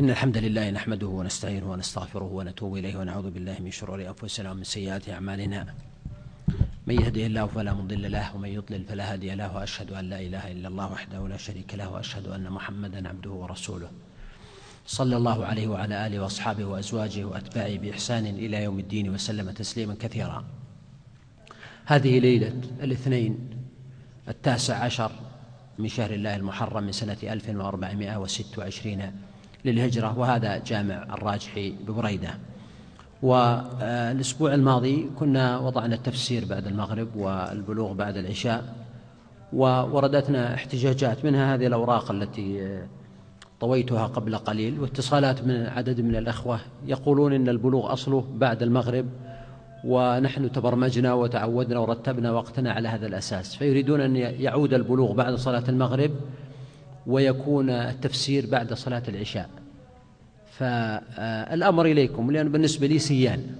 إن الحمد لله نحمده ونستعينه ونستغفره ونتوب إليه ونعوذ بالله من شرور أنفسنا ومن سيئات أعمالنا. من يهده الله فلا مضل له ومن يضلل فلا هادي له وأشهد أن لا إله إلا الله وحده لا شريك له وأشهد أن محمدا عبده ورسوله. صلى الله عليه وعلى آله وأصحابه وأزواجه وأتباعه بإحسان إلى يوم الدين وسلم تسليما كثيرا. هذه ليلة الاثنين التاسع عشر من شهر الله المحرم من سنة 1426 للهجرة وهذا جامع الراجحي ببريدة. والأسبوع الماضي كنا وضعنا التفسير بعد المغرب والبلوغ بعد العشاء ووردتنا احتجاجات منها هذه الأوراق التي طويتها قبل قليل واتصالات من عدد من الأخوة يقولون إن البلوغ أصله بعد المغرب ونحن تبرمجنا وتعودنا ورتبنا وقتنا على هذا الأساس. فيريدون أن يعود البلوغ بعد صلاة المغرب ويكون التفسير بعد صلاة العشاء. فالأمر إليكم لأن بالنسبة لي سيان.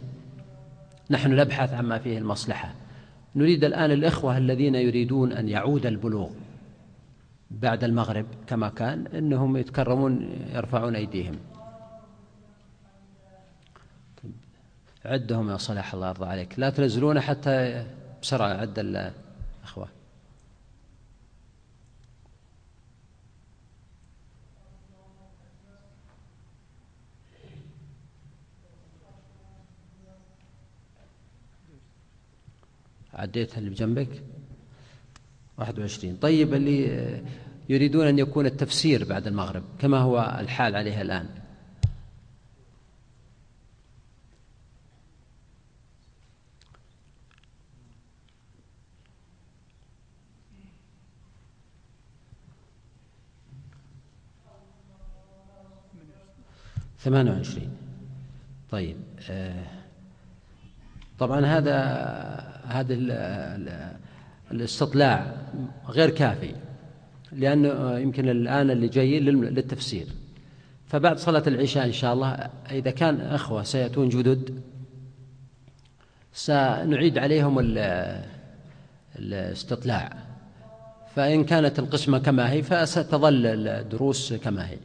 نحن نبحث عما فيه المصلحة. نريد الآن الإخوة الذين يريدون أن يعود البلوغ بعد المغرب كما كان إنهم يتكرمون يرفعون أيديهم. عدهم يا صلاح الله يرضى عليك. لا تنزلون حتى بسرعة عد الأخوة عديت اللي بجنبك؟ واحد وعشرين. طيب اللي يريدون أن يكون التفسير بعد المغرب كما هو الحال عليه الآن. ثمانية وعشرين. طيب آه طبعا هذا هذا الاستطلاع غير كافي لأنه يمكن الآن اللي جايين للتفسير. فبعد صلاة العشاء إن شاء الله إذا كان أخوة سيأتون جدد سنعيد عليهم الاستطلاع. فإن كانت القسمة كما هي فستظل الدروس كما هي.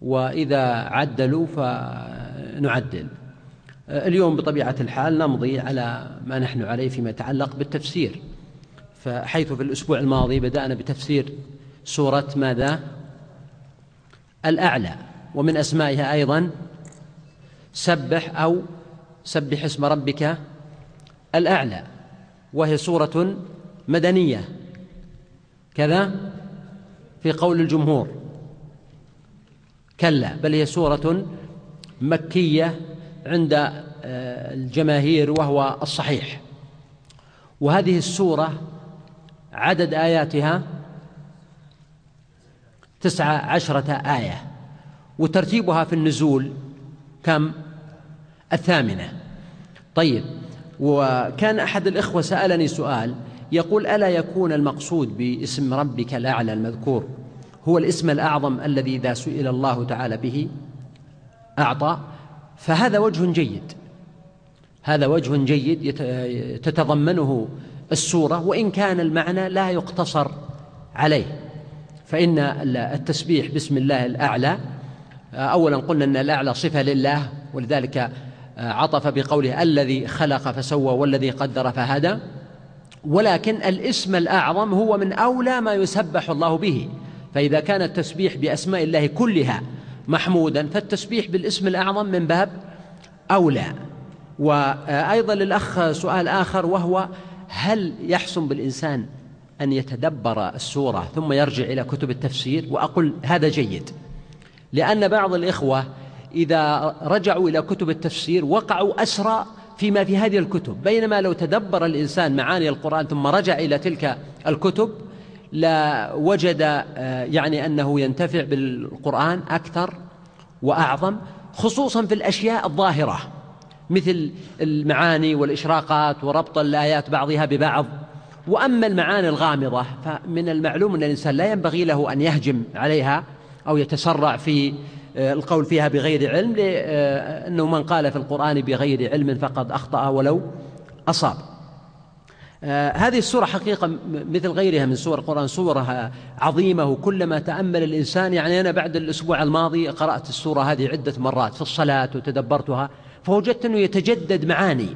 وإذا عدلوا فنعدل. اليوم بطبيعة الحال نمضي على ما نحن عليه فيما يتعلق بالتفسير. فحيث في الأسبوع الماضي بدأنا بتفسير سورة ماذا؟ الأعلى. ومن أسمائها أيضا سبح أو سبح اسم ربك الأعلى. وهي سورة مدنية. كذا؟ في قول الجمهور. كلا. بل هي سورة مكية. عند آه، الجماهير وهو الصحيح. وهذه السورة عدد آياتها تسعة عشرة آية وترتيبها في النزول كم؟ الثامنة. طيب وكان أحد الإخوة سألني سؤال يقول ألا يكون المقصود باسم ربك الأعلى المذكور هو الاسم الأعظم الذي إذا سئل الله تعالى به أعطى؟ فهذا وجه جيد. هذا وجه جيد تتضمنه السورة وإن كان المعنى لا يقتصر عليه. فإن التسبيح بسم الله الأعلى أولا قلنا أن الأعلى صفة لله ولذلك عطف بقوله الذي خلق فسوى والذي قدر فهدى. ولكن الاسم الأعظم هو من أولى ما يسبح الله به. فإذا كان التسبيح بأسماء الله كلها محمودا فالتسبيح بالاسم الأعظم من باب أولى. وأيضا للأخ سؤال آخر وهو هل يحسن بالإنسان أن يتدبر السورة ثم يرجع إلى كتب التفسير؟ وأقول هذا جيد لأن بعض الإخوة إذا رجعوا إلى كتب التفسير وقعوا أسرى فيما في هذه الكتب. بينما لو تدبر الإنسان معاني القرآن ثم رجع إلى تلك الكتب لوجد آه، يعني أنه ينتفع بالقرآن أكثر وأعظم خصوصا في الأشياء الظاهرة مثل المعاني والإشراقات وربط الآيات بعضها ببعض. وأما المعاني الغامضة فمن المعلوم أن الإنسان لا ينبغي له أن يهجم عليها أو يتسرع في آه، القول فيها بغير علم لأنه من قال في القرآن بغير علم فقد أخطأ ولو أصاب. آه، هذه السورة حقيقة مثل غيرها من سور القرآن سورة عظيمة وكلما تأمل الإنسان يعني أنا بعد الأسبوع الماضي قرأت السورة هذه عدة مرات في الصلاة وتدبرتها فوجدت أنه يتجدد معاني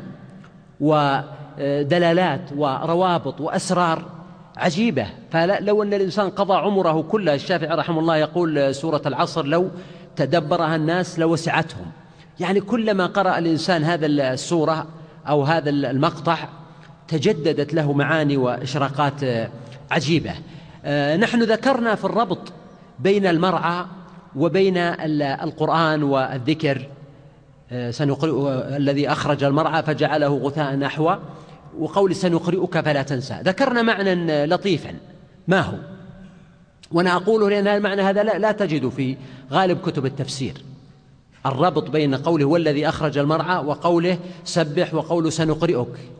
ودلالات وروابط وأسرار عجيبة. فلو أن الإنسان قضى عمره كله الشافعي رحمه الله يقول سورة العصر لو تدبرها الناس لوسعتهم. يعني كلما قرأ الإنسان هذا السورة أو هذا المقطع تجددت له معاني وإشراقات عجيبة. آه، نحن ذكرنا في الربط بين المرعى وبين القرآن والذكر. آه، سنقرئ الذي أخرج المرعى فجعله غثاء نحو وقول سنقرئك فلا تنسى. ذكرنا معنى لطيفا. ما هو؟ وأنا أقوله لأن المعنى هذا لا, لا تجد في غالب كتب التفسير. الربط بين قوله هو الذي أخرج المرعى وقوله سبح وقوله سنقرئك.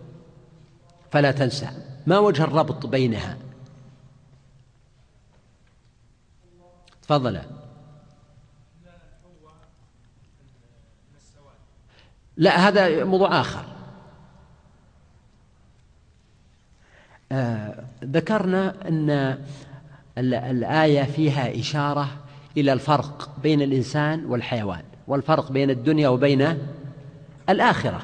فلا تنسى. ما وجه الربط بينها؟ تفضل لا هذا موضوع آخر. آه ذكرنا أن الآية فيها إشارة إلى الفرق بين الإنسان والحيوان والفرق بين الدنيا وبين الآخرة.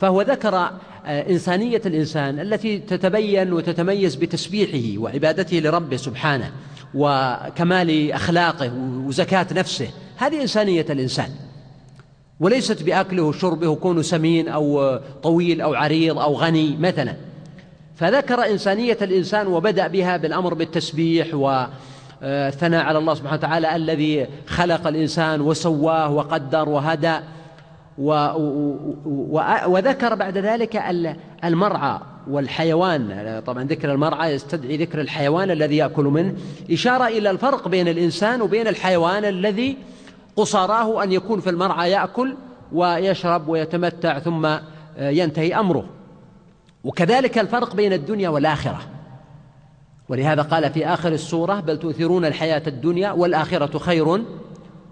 فهو ذكر إنسانية الإنسان التي تتبين وتتميز بتسبيحه وعبادته لربه سبحانه وكمال أخلاقه وزكاة نفسه هذه إنسانية الإنسان. وليست بأكله وشربه وكونه سمين أو طويل أو عريض أو غني مثلا. فذكر إنسانية الإنسان وبدأ بها بالأمر بالتسبيح والثناء على الله سبحانه وتعالى الذي خلق الإنسان وسواه وقدر وهدى. و وذكر بعد ذلك المرعى والحيوان. طبعا ذكر المرعى يستدعي ذكر الحيوان الذي يأكل منه. إشارة إلى الفرق بين الإنسان وبين الحيوان الذي قصاراه أن يكون في المرعى يأكل ويشرب ويتمتع ثم ينتهي أمره. وكذلك الفرق بين الدنيا والآخرة. ولهذا قال في آخر السورة بل تؤثرون الحياة الدنيا والآخرة خير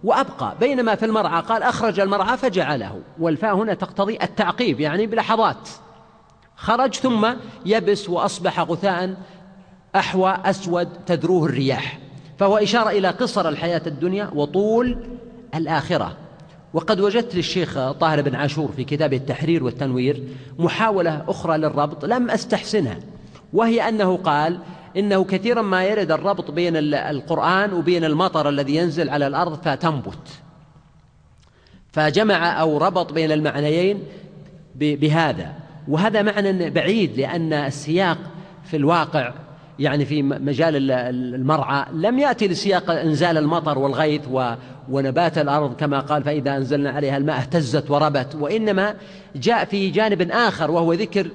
وأبقى. بينما في المرعى قال أخرج المرعى فجعله. والفاء هنا تقتضي التعقيب يعني بلحظات خرج ثم يبس وأصبح غثاء أحوى أسود تذروه الرياح. فهو إشارة إلى قصر الحياة الدنيا وطول الآخرة. وقد وجدت للشيخ طاهر بن عاشور في كتابه التحرير والتنوير محاولة أخرى للربط لم أستحسنها. وهي أنه قال إنه كثيرا ما يرد الربط بين القرآن وبين المطر الذي ينزل على الأرض فتنبت. فجمع أو ربط بين المعنيين بهذا. وهذا معنى بعيد لأن السياق في الواقع يعني في مجال المرعى لم يأتي لسياق إنزال المطر والغيث ونبات الأرض كما قال فإذا أنزلنا عليها الماء اهتزت وربت وإنما جاء في جانب آخر وهو ذكر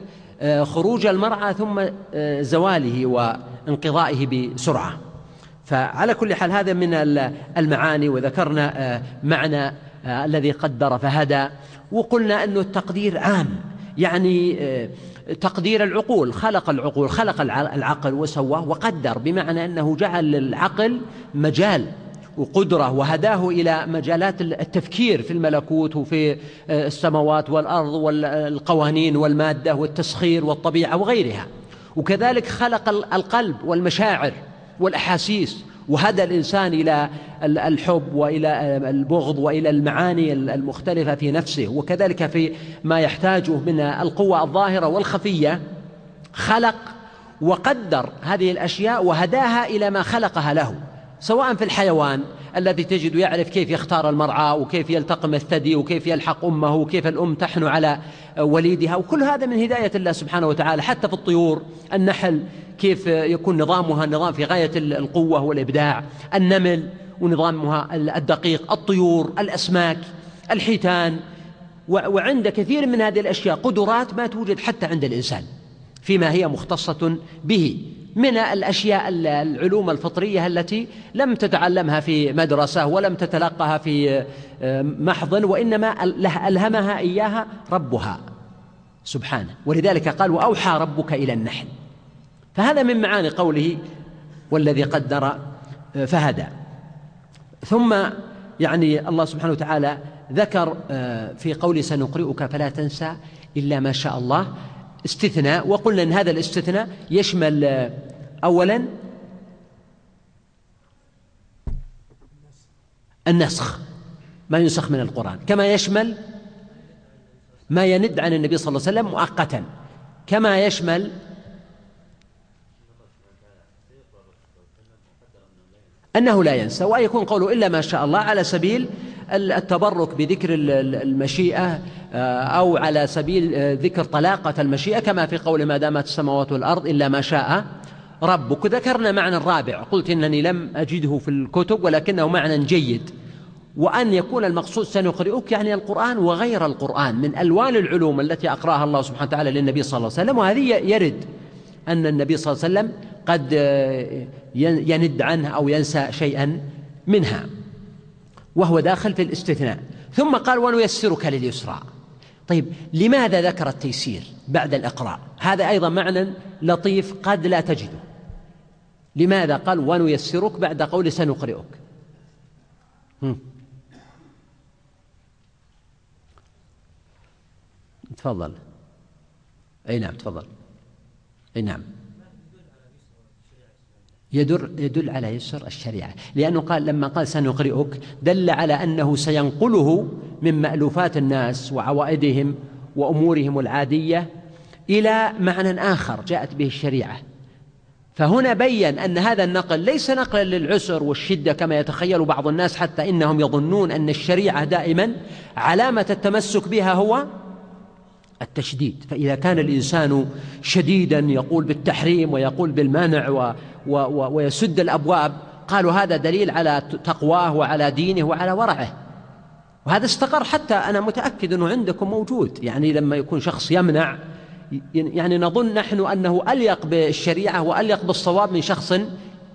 خروج المرعى ثم آه، زواله وانقضائه بسرعة. فعلى كل حال هذا من المعاني وذكرنا آه، معنى الذي قدر فهدى وقلنا أنه التقدير عام. يعني تقدير العقول خلق العقول خلق العقل وسواه وقدر بمعنى أنه جعل للعقل مجال وقدرة وهداه إلى مجالات التفكير في الملكوت وفي آه، السماوات والأرض والقوانين والمادة والتسخير والطبيعة وغيرها. وكذلك خلق القلب والمشاعر والأحاسيس وهدى الإنسان إلى الحب وإلى آه، البغض وإلى المعاني المختلفة في نفسه. وكذلك في ما يحتاجه من القوة الظاهرة والخفية خلق وقدر هذه الأشياء وهداها إلى ما خلقها له. سواء في الحيوان الذي تجد يعرف كيف يختار المرعى وكيف يلتقم الثدي وكيف يلحق أمه وكيف الأم تحن على وليدها وكل هذا من هداية الله سبحانه وتعالى حتى في الطيور النحل كيف يكون نظامها نظام في غاية القوة والإبداع النمل ونظامها الدقيق الطيور الأسماك الحيتان وعند كثير من هذه الأشياء قدرات ما توجد حتى عند الإنسان فيما هي مختصة به من الأشياء العلوم الفطرية التي لم تتعلمها في مدرسة ولم تتلقها في آه، محض وإنما ألهمها إياها ربها سبحانه. ولذلك قال وأوحى ربك إلى النحل. فهذا من معاني قوله والذي قدر آه، فهدى. ثم يعني الله سبحانه وتعالى ذكر آه، في قول سنقرئك فلا تنسى إلا ما شاء الله. استثناء وقلنا أن هذا الاستثناء يشمل أولا النسخ ما ينسخ من القرآن. كما يشمل ما يند عن النبي صلى الله عليه وسلم مؤقتا. كما يشمل أنه لا ينسى وأن يكون قوله إلا ما شاء الله على سبيل التبرك بذكر المشيئة آه، أو على سبيل آه، ذكر طلاقة المشيئة كما في قول ما دامت السماوات والأرض إلا ما شاء ربك. ذكرنا معنى الرابع. قلت إنني لم أجده في الكتب ولكنه معنى جيد. وأن يكون المقصود سنقرئك يعني القرآن وغير القرآن من ألوان العلوم التي أقرأها الله سبحانه وتعالى للنبي صلى الله عليه وسلم. وهذه يرد أن النبي صلى الله عليه وسلم قد آه، يند عنه أو ينسى شيئا منها. وهو داخل في الاستثناء. ثم قال ونيسرك لليسرى. طيب لماذا ذكر التيسير بعد الإقراء؟ هذا أيضا معنى لطيف قد لا تجده. لماذا قال ونيسرك بعد قول سنقرئك. تفضل. أي نعم تفضل. أي نعم. يدل, يدل على يسر الشريعة. لأنه قال لما قال سنقرئك دل على أنه سينقله من مألوفات الناس وعوائدهم وأمورهم العادية إلى معنى آخر جاءت به الشريعة. فهنا بين أن هذا النقل ليس نقلا للعسر والشدة كما يتخيل بعض الناس حتى إنهم يظنون أن الشريعة دائما علامة التمسك بها هو التشديد. فإذا كان الإنسان شديدا يقول بالتحريم ويقول بالمنع و و و ويسد الأبواب قالوا هذا دليل على تقواه وعلى دينه وعلى ورعه. وهذا استقر حتى أنا متأكد أنه عندكم موجود. يعني لما يكون شخص يمنع يعني نظن نحن أنه أليق بالشريعة وأليق بالصواب من شخص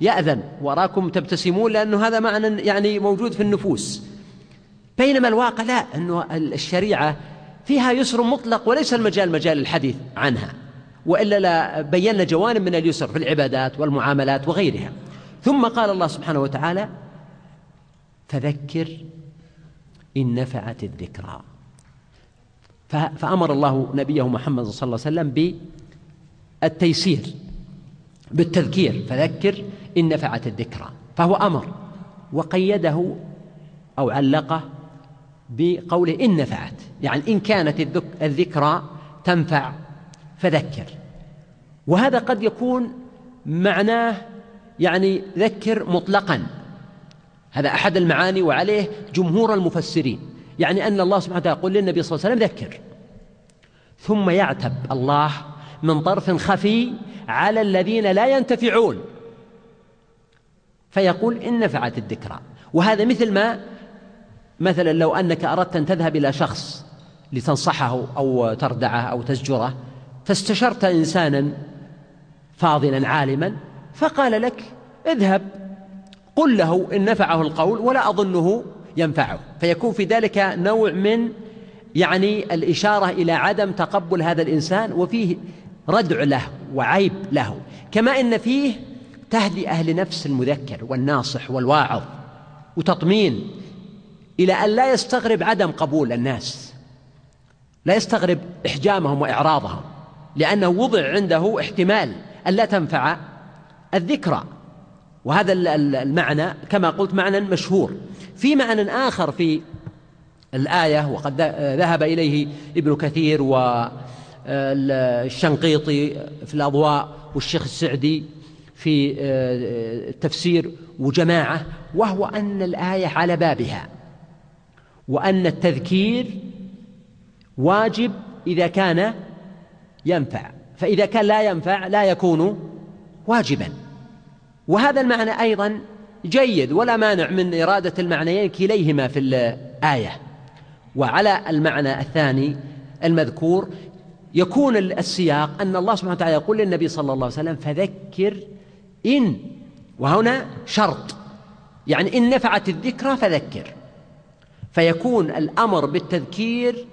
يأذن. وراكم تبتسمون لأنه هذا معنى يعني موجود في النفوس. بينما الواقع لا أنه الشريعة فيها يسر مطلق وليس المجال مجال الحديث عنها وإلا لا بينا جوانب من اليسر في العبادات والمعاملات وغيرها. ثم قال الله سبحانه وتعالى فذكر إن نفعت الذكرى. فأمر الله نبيه محمد صلى الله عليه وسلم بالتيسير بالتذكير فذكر إن نفعت الذكرى. فهو أمر وقيده أو علقه بقوله إن نفعت. يعني إن كانت الذكرى تنفع فذكر. وهذا قد يكون معناه يعني ذكر مطلقا. هذا أحد المعاني وعليه جمهور المفسرين. يعني أن الله سبحانه وتعالى يقول للنبي صلى الله عليه وسلم ذكر. ثم يعتب الله من طرف خفي على الذين لا ينتفعون. فيقول إن نفعت الذكرى. وهذا مثل ما مثلا لو أنك أردت أن تذهب إلى شخص لتنصحه أو تردعه أو تزجره فاستشرت إنسانا فاضلا عالما فقال لك اذهب قل له إن نفعه القول ولا أظنه ينفعه. فيكون في ذلك نوع من يعني الإشارة إلى عدم تقبل هذا الإنسان وفيه ردع له وعيب له. كما إن فيه تهدي أهل نفس المذكر والناصح والواعظ وتطمين إلى أن لا يستغرب عدم قبول الناس. لا يستغرب إحجامهم وإعراضهم لأنه وضع عنده احتمال أن لا تنفع الذكرى. وهذا المعنى كما قلت معنى مشهور. في معنى آخر في الآية وقد ذهب إليه ابن كثير والشنقيطي في الأضواء والشيخ السعدي في التفسير وجماعة وهو أن الآية على بابها. وأن التذكير واجب إذا كان ينفع. فإذا كان لا ينفع لا يكون واجبا. وهذا المعنى أيضا جيد ولا مانع من إرادة المعنيين كليهما في الآية. وعلى المعنى الثاني المذكور يكون السياق أن الله سبحانه وتعالى يقول للنبي صلى الله عليه وسلم فذكر إن وهنا شرط. يعني إن نفعت الذكرى فذكر. فيكون الأمر بالتذكير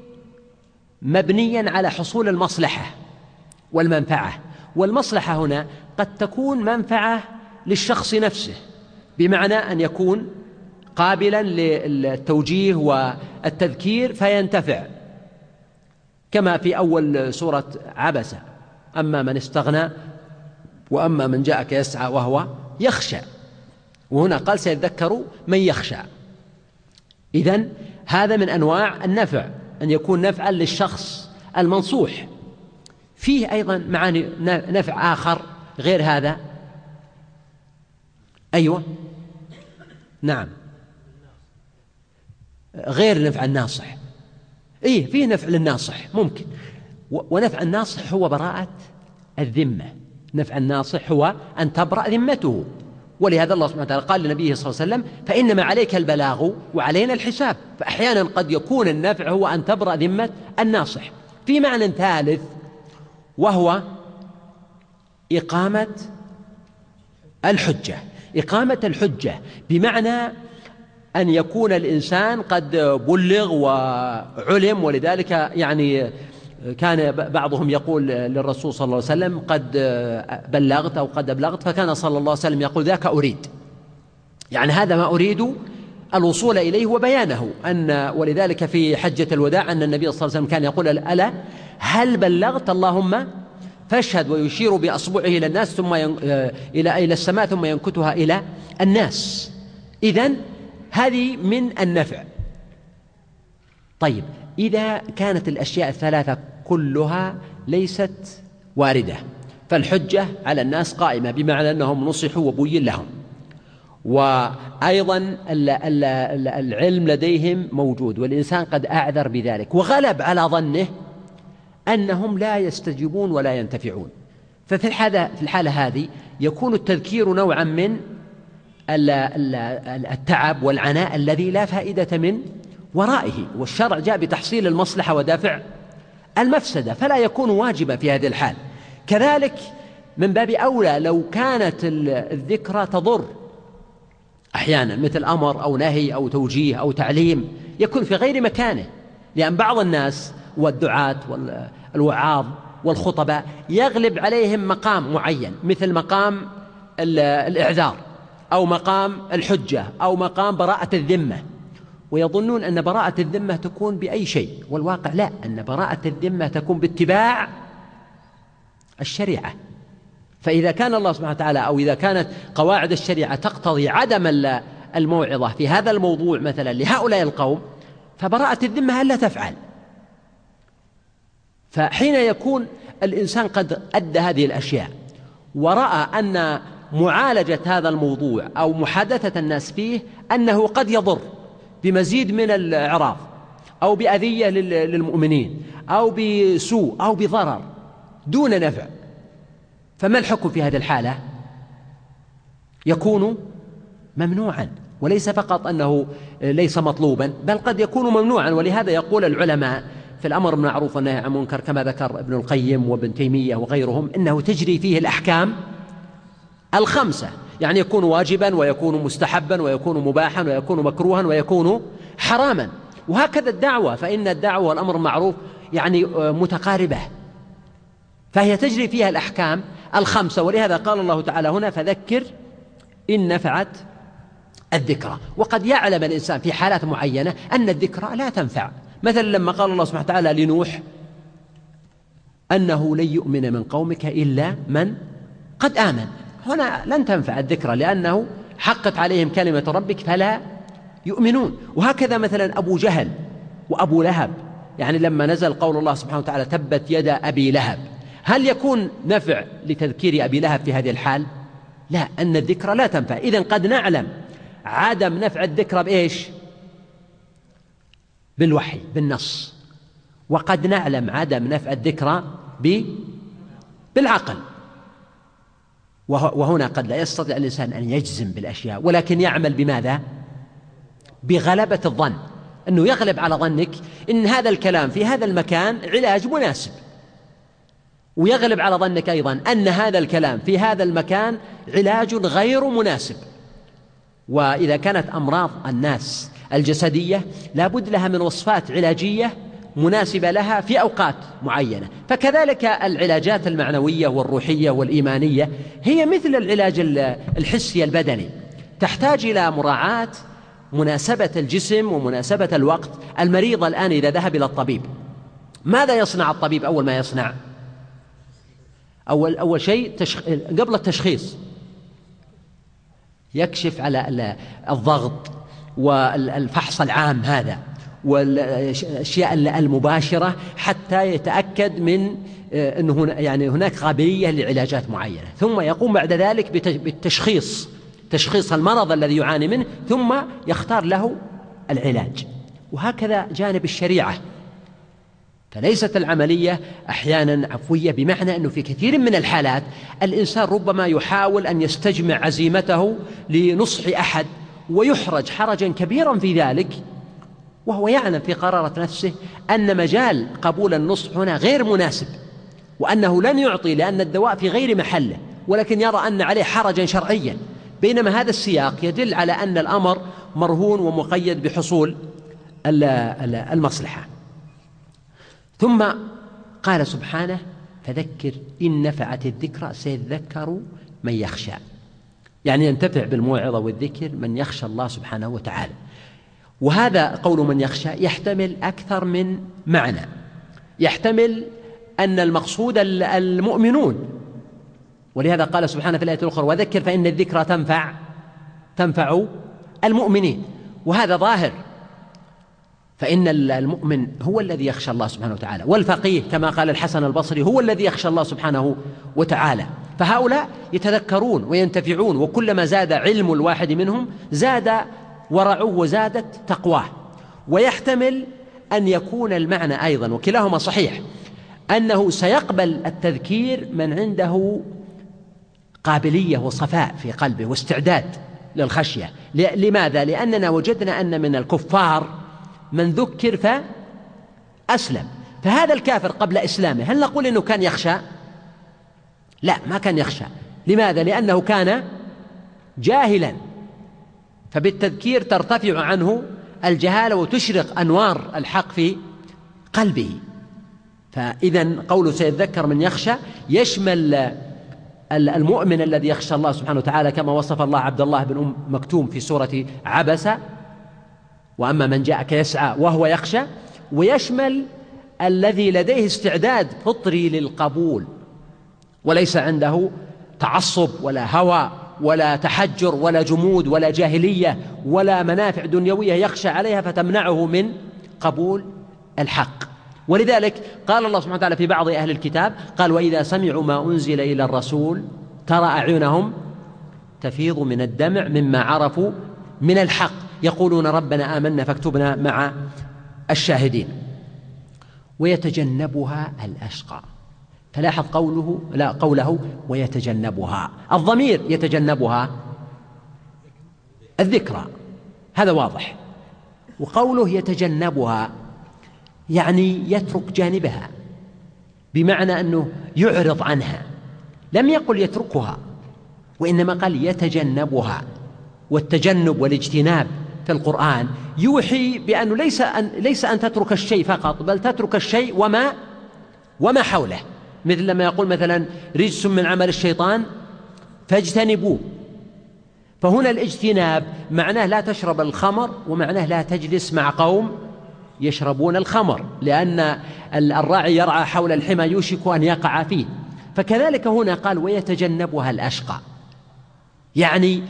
مبنيا على حصول المصلحة والمنفعة. والمصلحة هنا قد تكون منفعة للشخص نفسه بمعنى أن يكون قابلا للتوجيه والتذكير فينتفع كما في أول سورة عبسة أما من استغنى وأما من جاءك يسعى وهو يخشى. وهنا قال سيذكر من يخشى. إذن هذا من أنواع النفع أن يكون نفعا للشخص المنصوح. فيه أيضا معاني نفع آخر غير هذا. أيوة. نعم. غير نفع الناصح. إيه فيه نفع للناصح ممكن. ونفع الناصح هو براءة الذمة. نفع الناصح هو أن تبرأ ذمته. ولهذا الله سبحانه وتعالى قال لنبيه صلى الله عليه وسلم فإنما عليك البلاغ وعلينا الحساب فأحيانا قد يكون النفع هو أن تبرأ ذمة الناصح. في معنى ثالث وهو إقامة الحجة. إقامة الحجة بمعنى أن يكون الإنسان قد بلغ وعلم ولذلك يعني كان بعضهم يقول للرسول صلى الله عليه وسلم قد بلغت أو قد أبلغت فكان صلى الله عليه وسلم يقول ذاك أريد. يعني هذا ما أريد الوصول إليه وبيانه أن ولذلك في حجة الوداع أن النبي صلى الله عليه وسلم كان يقول ألا هل بلغت؟ اللهم فاشهد ويشير بأصبعه إلى الناس ثم ين... إلى إلى السماء ثم ينكتها إلى الناس. إذن هذه من النفع. طيب إذا كانت الأشياء الثلاثة كلها ليست واردة فالحجة على الناس قائمة بمعنى أنهم نصحوا وبين لهم. وأيضا العلم لديهم موجود والإنسان قد أعذر بذلك وغلب على ظنه أنهم لا يستجيبون ولا ينتفعون. ففي الحالة في الحالة هذه يكون التذكير نوعا من التعب والعناء الذي لا فائدة من ورائه. والشرع جاء بتحصيل المصلحة ودافع المفسدة فلا يكون واجبا في هذه الحال. كذلك من باب أولى لو كانت الذكرى تضر. أحيانا مثل أمر أو نهي أو توجيه أو تعليم يكون في غير مكانه لأن بعض الناس والدعاة والوعاظ والخطباء يغلب عليهم مقام معين مثل مقام الإعذار أو مقام الحجة أو مقام براءة الذمة. ويظنون أن براءة الذمة تكون بأي شيء والواقع لا أن براءة الذمة تكون باتباع الشريعة. فإذا كان الله سبحانه وتعالى أو إذا كانت قواعد الشريعة تقتضي عدم الموعظة في هذا الموضوع مثلا لهؤلاء القوم فبراءة الذمة ألا تفعل. فحين يكون الإنسان قد أدى هذه الأشياء ورأى أن معالجة هذا الموضوع أو محادثة الناس فيه أنه قد يضر بمزيد من الإعراض أو بأذية للمؤمنين أو بسوء أو بضرر دون نفع. فما الحكم في هذه الحالة؟ يكون ممنوعا وليس فقط أنه ليس مطلوبا بل قد يكون ممنوعا. ولهذا يقول العلماء في الأمر بالمعروف والنهي عن المنكر كما ذكر ابن القيم وابن تيمية وغيرهم إنه تجري فيه الأحكام الخمسة. يعني يكون واجبا ويكون مستحبا ويكون مباحا ويكون مكروها ويكون حراما. وهكذا الدعوة فإن الدعوة والأمر المعروف يعني متقاربة. فهي تجري فيها الأحكام الخمسة. ولهذا قال الله تعالى هنا فذكر إن نفعت الذكرى. وقد يعلم الإنسان في حالات معينة أن الذكرى لا تنفع. مثلا لما قال الله سبحانه وتعالى لنوح أنه لن يؤمن من قومك إلا من قد آمن. هنا لن تنفع الذكرى لأنه حقت عليهم كلمة ربك فلا يؤمنون. وهكذا مثلا أبو جهل وأبو لهب. يعني لما نزل قول الله سبحانه وتعالى تبت يد أبي لهب. هل يكون نفع لتذكير أبي لهب في هذه الحال؟ لا أن الذكرى لا تنفع. إذا قد نعلم عدم نفع الذكرى بإيش؟ بالوحي بالنص. وقد نعلم عدم نفع الذكرى بالعقل. وهنا قد لا يستطيع الإنسان أن يجزم بالأشياء ولكن يعمل بماذا؟ بغلبة الظن أنه يغلب على ظنك إن هذا الكلام في هذا المكان علاج مناسب ويغلب على ظنك أيضا أن هذا الكلام في هذا المكان علاج غير مناسب وإذا كانت أمراض الناس الجسدية لابد لها من وصفات علاجية مناسبة لها في أوقات معينة. فكذلك العلاجات المعنوية والروحية والإيمانية هي مثل العلاج الحسي البدني. تحتاج إلى مراعاة مناسبة الجسم ومناسبة الوقت. المريض الآن إذا ذهب إلى الطبيب ماذا يصنع الطبيب أول ما يصنع؟ أول أول شيء تشخ... قبل التشخيص يكشف على الضغط والفحص العام هذا. والأشياء المباشرة حتى يتأكد من آه، انه يعني هناك قابليه لعلاجات معينة. ثم يقوم بعد ذلك بالتشخيص تشخيص المرض الذي يعاني منه ثم يختار له العلاج. وهكذا جانب الشريعة. فليست العملية أحيانا عفوية بمعنى أنه في كثير من الحالات الإنسان ربما يحاول أن يستجمع عزيمته لنصح أحد ويحرج حرجا كبيرا في ذلك. وهو يعلم في قرارة نفسه أن مجال قبول النصح هنا غير مناسب وأنه لن يعطي لأن الدواء في غير محله ولكن يرى أن عليه حرجا شرعيا. بينما هذا السياق يدل على أن الأمر مرهون ومقيد بحصول المصلحة. ثم قال سبحانه فذكر إن نفعت الذكرى سيذكر من يخشى. يعني ينتفع بالموعظة والذكر من يخشى الله سبحانه وتعالى. وهذا قول من يخشى يحتمل أكثر من معنى. يحتمل أن المقصود المؤمنون. ولهذا قال سبحانه في الآية الأخرى وذكر فإن الذكرى تنفع تنفع المؤمنين. وهذا ظاهر. فإن المؤمن هو الذي يخشى الله سبحانه وتعالى. والفقيه كما قال الحسن البصري هو الذي يخشى الله سبحانه وتعالى. فهؤلاء يتذكرون وينتفعون وكلما زاد علم الواحد منهم زاد ورعوه وزادت تقواه ويحتمل أن يكون المعنى أيضا وكلاهما صحيح أنه سيقبل التذكير من عنده قابلية وصفاء في قلبه واستعداد للخشية لماذا؟ لأننا وجدنا أن من الكفار من ذكر فأسلم فهذا الكافر قبل إسلامه هل نقول أنه كان يخشى؟ لا ما كان يخشى لماذا؟ لأنه كان جاهلا فبالتذكير ترتفع عنه الجهالة وتشرق أنوار الحق في قلبه. فاذا قوله سيذكر من يخشى يشمل المؤمن الذي يخشى الله سبحانه وتعالى كما وصف الله عبد الله بن أم مكتوم في سورة عبس. وأما من جاءك يسعى وهو يخشى ويشمل الذي لديه استعداد فطري للقبول وليس عنده تعصب ولا هوى. ولا تحجر ولا جمود ولا جاهلية ولا منافع دنيوية يخشى عليها فتمنعه من قبول الحق. ولذلك قال الله سبحانه وتعالى في بعض أهل الكتاب قال وإذا سمعوا ما أنزل إلى الرسول ترى أعينهم تفيض من الدمع مما عرفوا من الحق. يقولون ربنا آمنا فاكتبنا مع الشاهدين. ويتجنبها الأشقى. فلاحظ قوله لا قوله ويتجنبها. الضمير يتجنبها الذكرى. هذا واضح. وقوله يتجنبها يعني يترك جانبها بمعنى أنه يعرض عنها. لم يقل يتركها وإنما قال يتجنبها. والتجنب والاجتناب في القرآن يوحي بانه ليس أن ليس أن تترك الشيء فقط بل تترك الشيء وما وما حوله. مثل لما يقول مثلا رجس من عمل الشيطان فاجتنبوه. فهنا الاجتناب معناه لا تشرب الخمر ومعناه لا تجلس مع قوم يشربون الخمر لأن الراعي يرعى حول الحمى يوشك أن يقع فيه. فكذلك هنا قال ويتجنبها الأشقى. يعني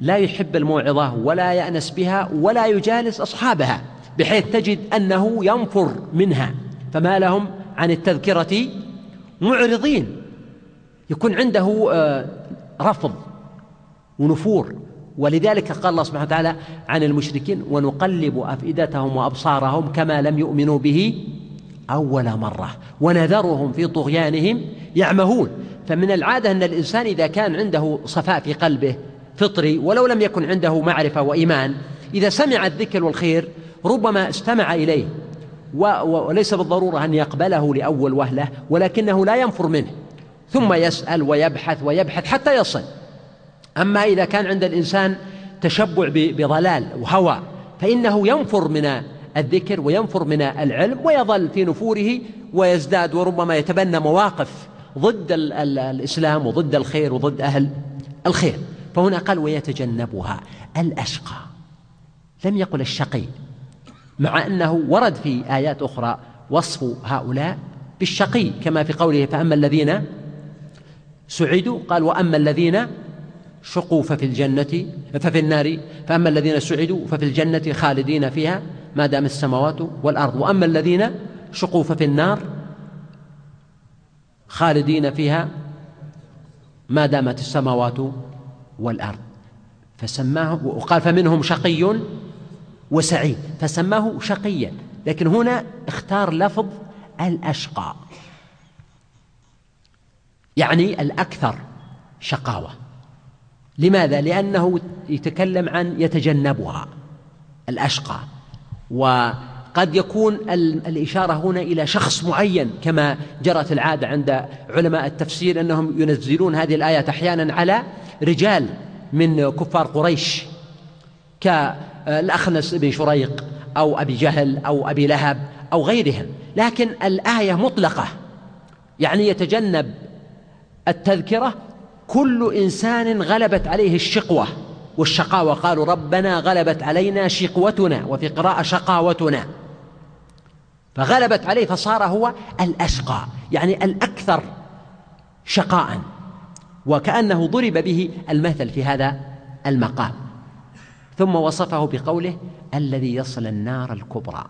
لا يحب الموعظة ولا يأنس بها ولا يجالس أصحابها بحيث تجد أنه ينفر منها. فما لهم عن التذكرة معرضين. يكون عنده آه، رفض ونفور. ولذلك قال الله سبحانه وتعالى عن المشركين ونقلب أفئدتهم وأبصارهم كما لم يؤمنوا به أول مرة ونذرهم في طغيانهم يعمهون. فمن العادة أن الإنسان إذا كان عنده صفاء في قلبه فطري ولو لم يكن عنده معرفة وإيمان إذا سمع الذكر والخير ربما استمع إليه. وليس بالضرورة أن يقبله لأول وهلة ولكنه لا ينفر منه. ثم يسأل ويبحث ويبحث حتى يصل. أما إذا كان عند الإنسان تشبع بضلال وهوى فإنه ينفر من الذكر وينفر من العلم ويظل في نفوره ويزداد وربما يتبنى مواقف ضد ال ال الإسلام وضد الخير وضد أهل الخير. فهنا قال ويتجنبها الأشقى. لم يقل الشقي. مع أنه ورد في آيات أخرى وصف هؤلاء بالشقي كما في قوله فأما الذين سعدوا قال وأما الذين شقوا ففي الجنة ففي النار فأما الذين سعدوا ففي الجنة خالدين فيها ما دام السماوات والأرض وأما الذين شقوا ففي النار خالدين فيها ما دامت السماوات والأرض. فسماه وقال فمنهم شقي وسعيد فسماه شقيا لكن هنا اختار لفظ الأشقى يعني الأكثر شقاوة. لماذا؟ لأنه يتكلم عن يتجنبها الأشقى وقد يكون الإشارة هنا إلى شخص معين كما جرت العادة عند علماء التفسير أنهم ينزلون هذه الآيات أحيانا على رجال من كفار قريش. كالأخنس بن شريق أو أبي جهل أو أبي لهب أو غيرهم. لكن الآية مطلقة. يعني يتجنب التذكرة. كل إنسان غلبت عليه الشقوة والشقاوة. قالوا ربنا غلبت علينا شقوتنا وفي قراءة شقاوتنا. فغلبت عليه فصار هو الأشقى يعني الأكثر شقاء. وكأنه ضرب به المثل في هذا المقام. ثم وصفه بقوله الذي يصلى النار الكبرى.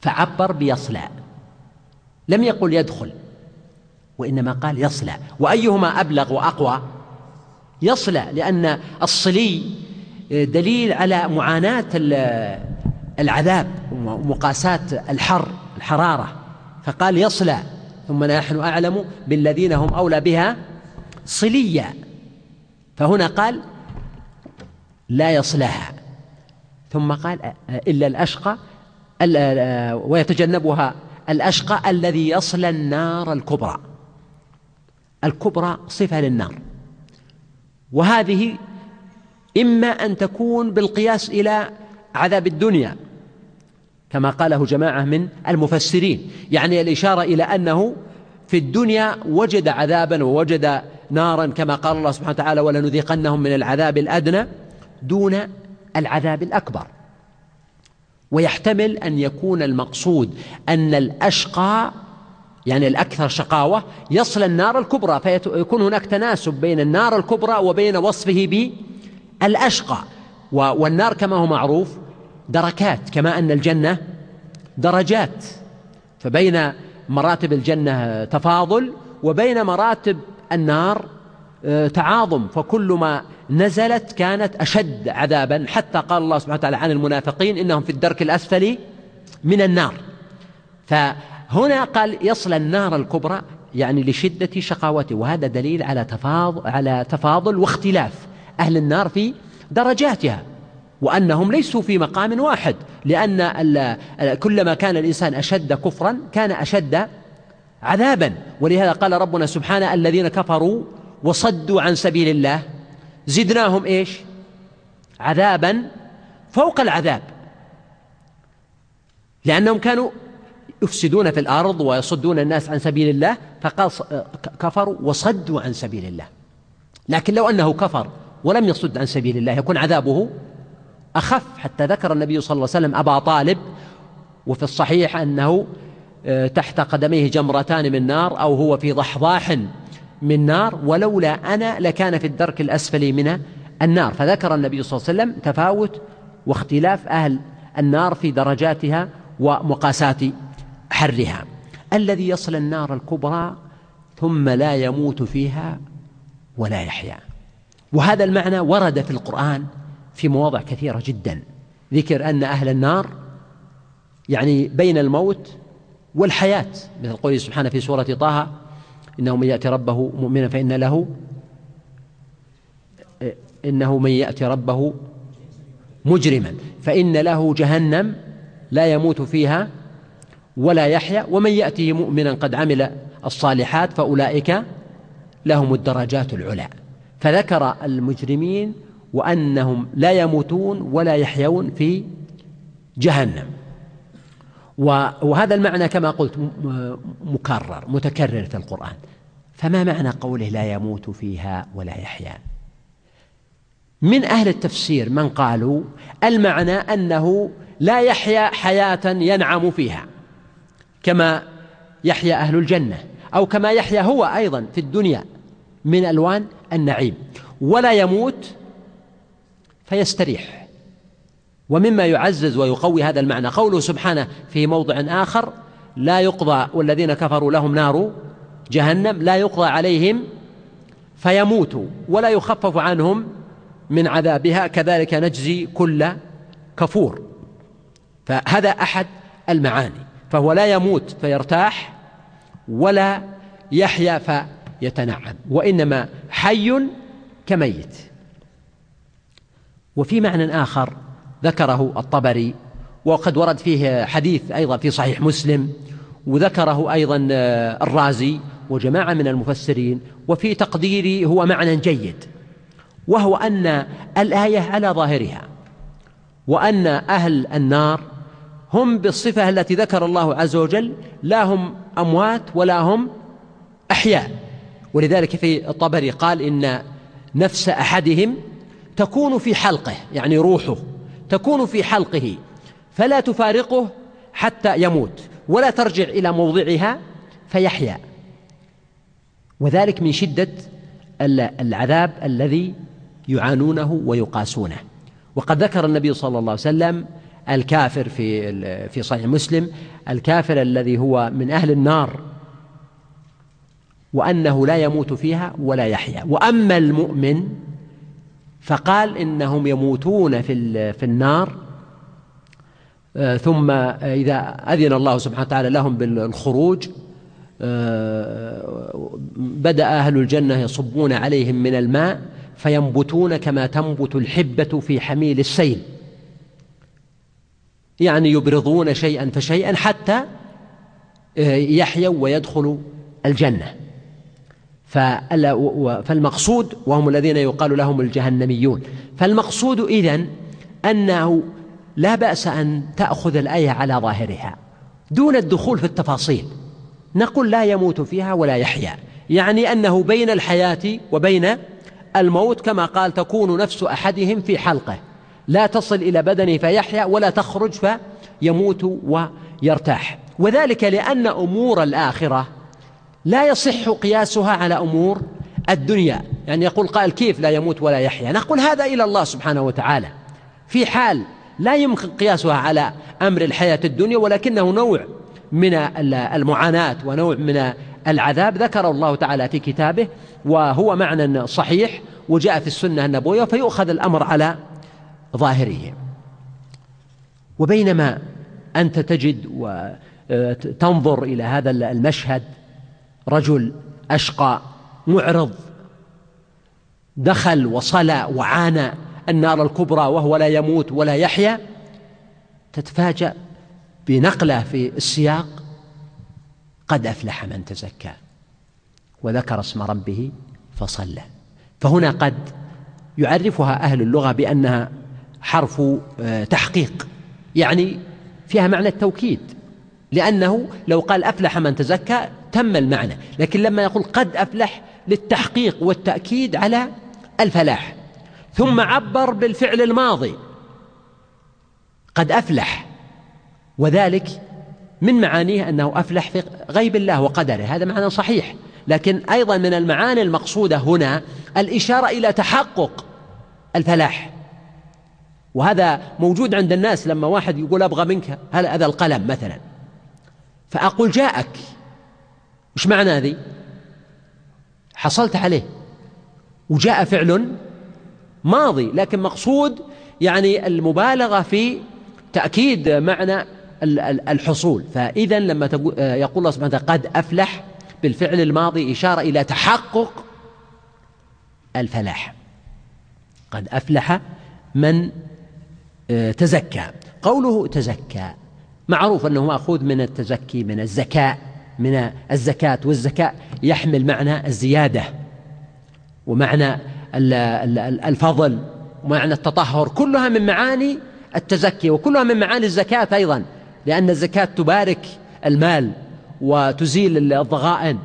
فعبر بيصلى. لم يقل يدخل وإنما قال يصلى. وأيهما أبلغ وأقوى؟ يصلى لأن الصلي دليل على معاناة العذاب ومقاساة الحر الحرارة. فقال يصلى ثم نحن أعلم بالذين هم أولى بها صليا. فهنا قال لا يصلها ثم قال إلا الأشقى ويتجنبها الأشقى الذي يصلى النار الكبرى. الكبرى صفة للنار. وهذه إما أن تكون بالقياس إلى عذاب الدنيا كما قاله جماعة من المفسرين. يعني الإشارة إلى أنه في الدنيا وجد عذابا ووجد نارا كما قال الله سبحانه وتعالى ولنذيقنهم من العذاب الأدنى دون العذاب الأكبر. ويحتمل أن يكون المقصود أن الأشقى يعني الأكثر شقاوة يصل النار الكبرى فيكون هناك تناسب بين النار الكبرى وبين وصفه بالأشقى. والنار كما هو معروف دركات كما أن الجنة درجات. فبين مراتب الجنة تفاضل وبين مراتب النار تعاظم فكل ما نزلت كانت أشد عذابا. حتى قال الله سبحانه وتعالى عن المنافقين إنهم في الدرك الأسفل من النار. فهنا قال يصل النار الكبرى يعني لشدة شقاوته وهذا دليل على تفاضل على تفاضل واختلاف أهل النار في درجاتها وأنهم ليسوا في مقام واحد لأن كلما كان الإنسان أشد كفرا كان أشد عذابا. ولهذا قال ربنا سبحانه الذين كفروا وصدوا عن سبيل الله. زدناهم إيش؟ عذابا فوق العذاب. لأنهم كانوا يفسدون في الأرض ويصدون الناس عن سبيل الله فقال كفروا وصدوا عن سبيل الله. لكن لو أنه كفر ولم يصد عن سبيل الله يكون عذابه أخف. حتى ذكر النبي صلى الله عليه وسلم أبا طالب وفي الصحيح أنه آه، تحت قدميه جمرتان من نار أو هو في ضحضاح. من نار ولولا أنا لكان في الدرك الأسفل من النار. فذكر النبي صلى الله عليه وسلم تفاوت واختلاف أهل النار في درجاتها ومقاسات حرها. الذي يصل النار الكبرى ثم لا يموت فيها ولا يحيا. وهذا المعنى ورد في القرآن في مواضع كثيرة جدا. ذكر أن أهل النار يعني بين الموت والحياة مثل قوله سبحانه في سورة طه إنه من يأتي ربه مؤمنا فإن له إنه من يأتي ربه مجرما فإن له جهنم لا يموت فيها ولا يحيا ومن يأته مؤمنا قد عمل الصالحات فأولئك لهم الدرجات العلى. فذكر المجرمين وأنهم لا يموتون ولا يحيون في جهنم. وهذا المعنى كما قلت مكرر متكرر في القرآن. فما معنى قوله لا يموت فيها ولا يحيا؟ من أهل التفسير من قالوا المعنى أنه لا يحيا حياة ينعم فيها كما يحيا أهل الجنة أو كما يحيا هو أيضا في الدنيا من ألوان النعيم. ولا يموت فيستريح. ومما يعزز ويقوي هذا المعنى. قوله سبحانه في موضع آخر لا يقضى والذين كفروا لهم نار جهنم لا يقضى عليهم فيموتوا ولا يخفف عنهم من عذابها. كذلك نجزي كل كفور. فهذا أحد المعاني. فهو لا يموت فيرتاح ولا يحيا فيتنعم. وإنما حي كميت. وفي معنى آخر ذكره الطبري وقد ورد فيه حديث أيضا في صحيح مسلم وذكره أيضا الرازي وجماعة من المفسرين وفي تقديري هو معنى جيد وهو أن الآية على ظاهرها وأن أهل النار هم بالصفة التي ذكر الله عز وجل لا هم أموات ولا هم أحياء. ولذلك في الطبري قال إن نفس أحدهم تكون في حلقه يعني روحه. تكون في حلقه فلا تفارقه حتى يموت ولا ترجع إلى موضعها فيحيا. وذلك من شدة العذاب الذي يعانونه ويقاسونه. وقد ذكر النبي صلى الله عليه وسلم الكافر في في صحيح مسلم الكافر الذي هو من أهل النار وأنه لا يموت فيها ولا يحيا. وأما المؤمن فقال إنهم يموتون في في النار. آه، ثم إذا أذن الله سبحانه وتعالى لهم بالخروج آه، بدأ أهل الجنة يصبون عليهم من الماء فينبتون كما تنبت الحبة في حميل السيل. يعني يبرضون شيئا فشيئا حتى آه، يحيوا ويدخلوا الجنة. فالمقصود وهم الذين يقال لهم الجهنميون. فالمقصود إذن أنه لا بأس أن تأخذ الآية على ظاهرها دون الدخول في التفاصيل. نقول لا يموت فيها ولا يحيا. يعني أنه بين الحياة وبين الموت كما قال تكون نفس أحدهم في حلقه. لا تصل إلى بدنه فيحيا ولا تخرج فيموت ويرتاح. وذلك لأن أمور الآخرة لا يصح قياسها على أمور الدنيا. يعني يقول قائل كيف لا يموت ولا يحيا؟ نقول هذا إلى الله سبحانه وتعالى. في حال لا يمكن قياسها على أمر الحياة الدنيا ولكنه نوع من المعاناة ونوع من العذاب ذكر الله تعالى في كتابه وهو معنى صحيح وجاء في السنة النبوية فيؤخذ الأمر على ظاهره. وبينما أنت تجد وتنظر إلى هذا المشهد رجل أشقى معرض دخل وصلى وعانى النار الكبرى وهو لا يموت ولا يحيا تتفاجأ بنقلة في السياق قد أفلح من تزكى وذكر اسم ربه فصلى. فهنا قد يعرفها أهل اللغة بأنها حرف آه، تحقيق يعني فيها معنى التوكيد لأنه لو قال أفلح من تزكى تم المعنى لكن لما يقول قد أفلح للتحقيق والتأكيد على الفلاح. ثم عبر بالفعل الماضي. قد أفلح. وذلك من معانيه أنه أفلح في غيب الله وقدره. هذا معنى صحيح. لكن أيضا من المعاني المقصودة هنا الإشارة إلى تحقق الفلاح. وهذا موجود عند الناس لما واحد يقول أبغى منك هذا القلم مثلا؟ فأقول جاءك. وش معنى هذه؟ حصلت عليه. وجاء فعل ماضي لكن مقصود يعني المبالغة في تأكيد معنى الحصول. فإذا لما يقول الله سبحانه وتعالى قد أفلح بالفعل الماضي إشارة إلى تحقق الفلاح. قد أفلح من آه، تزكى. قوله تزكى معروف أنه مأخوذ من التزكي من الزكاء. من الزكاة والزكاة يحمل معنى الزيادة ومعنى الفضل ومعنى التطهر كلها من معاني التزكي وكلها من معاني الزكاة أيضا لأن الزكاة تبارك المال وتزيل الضغائن.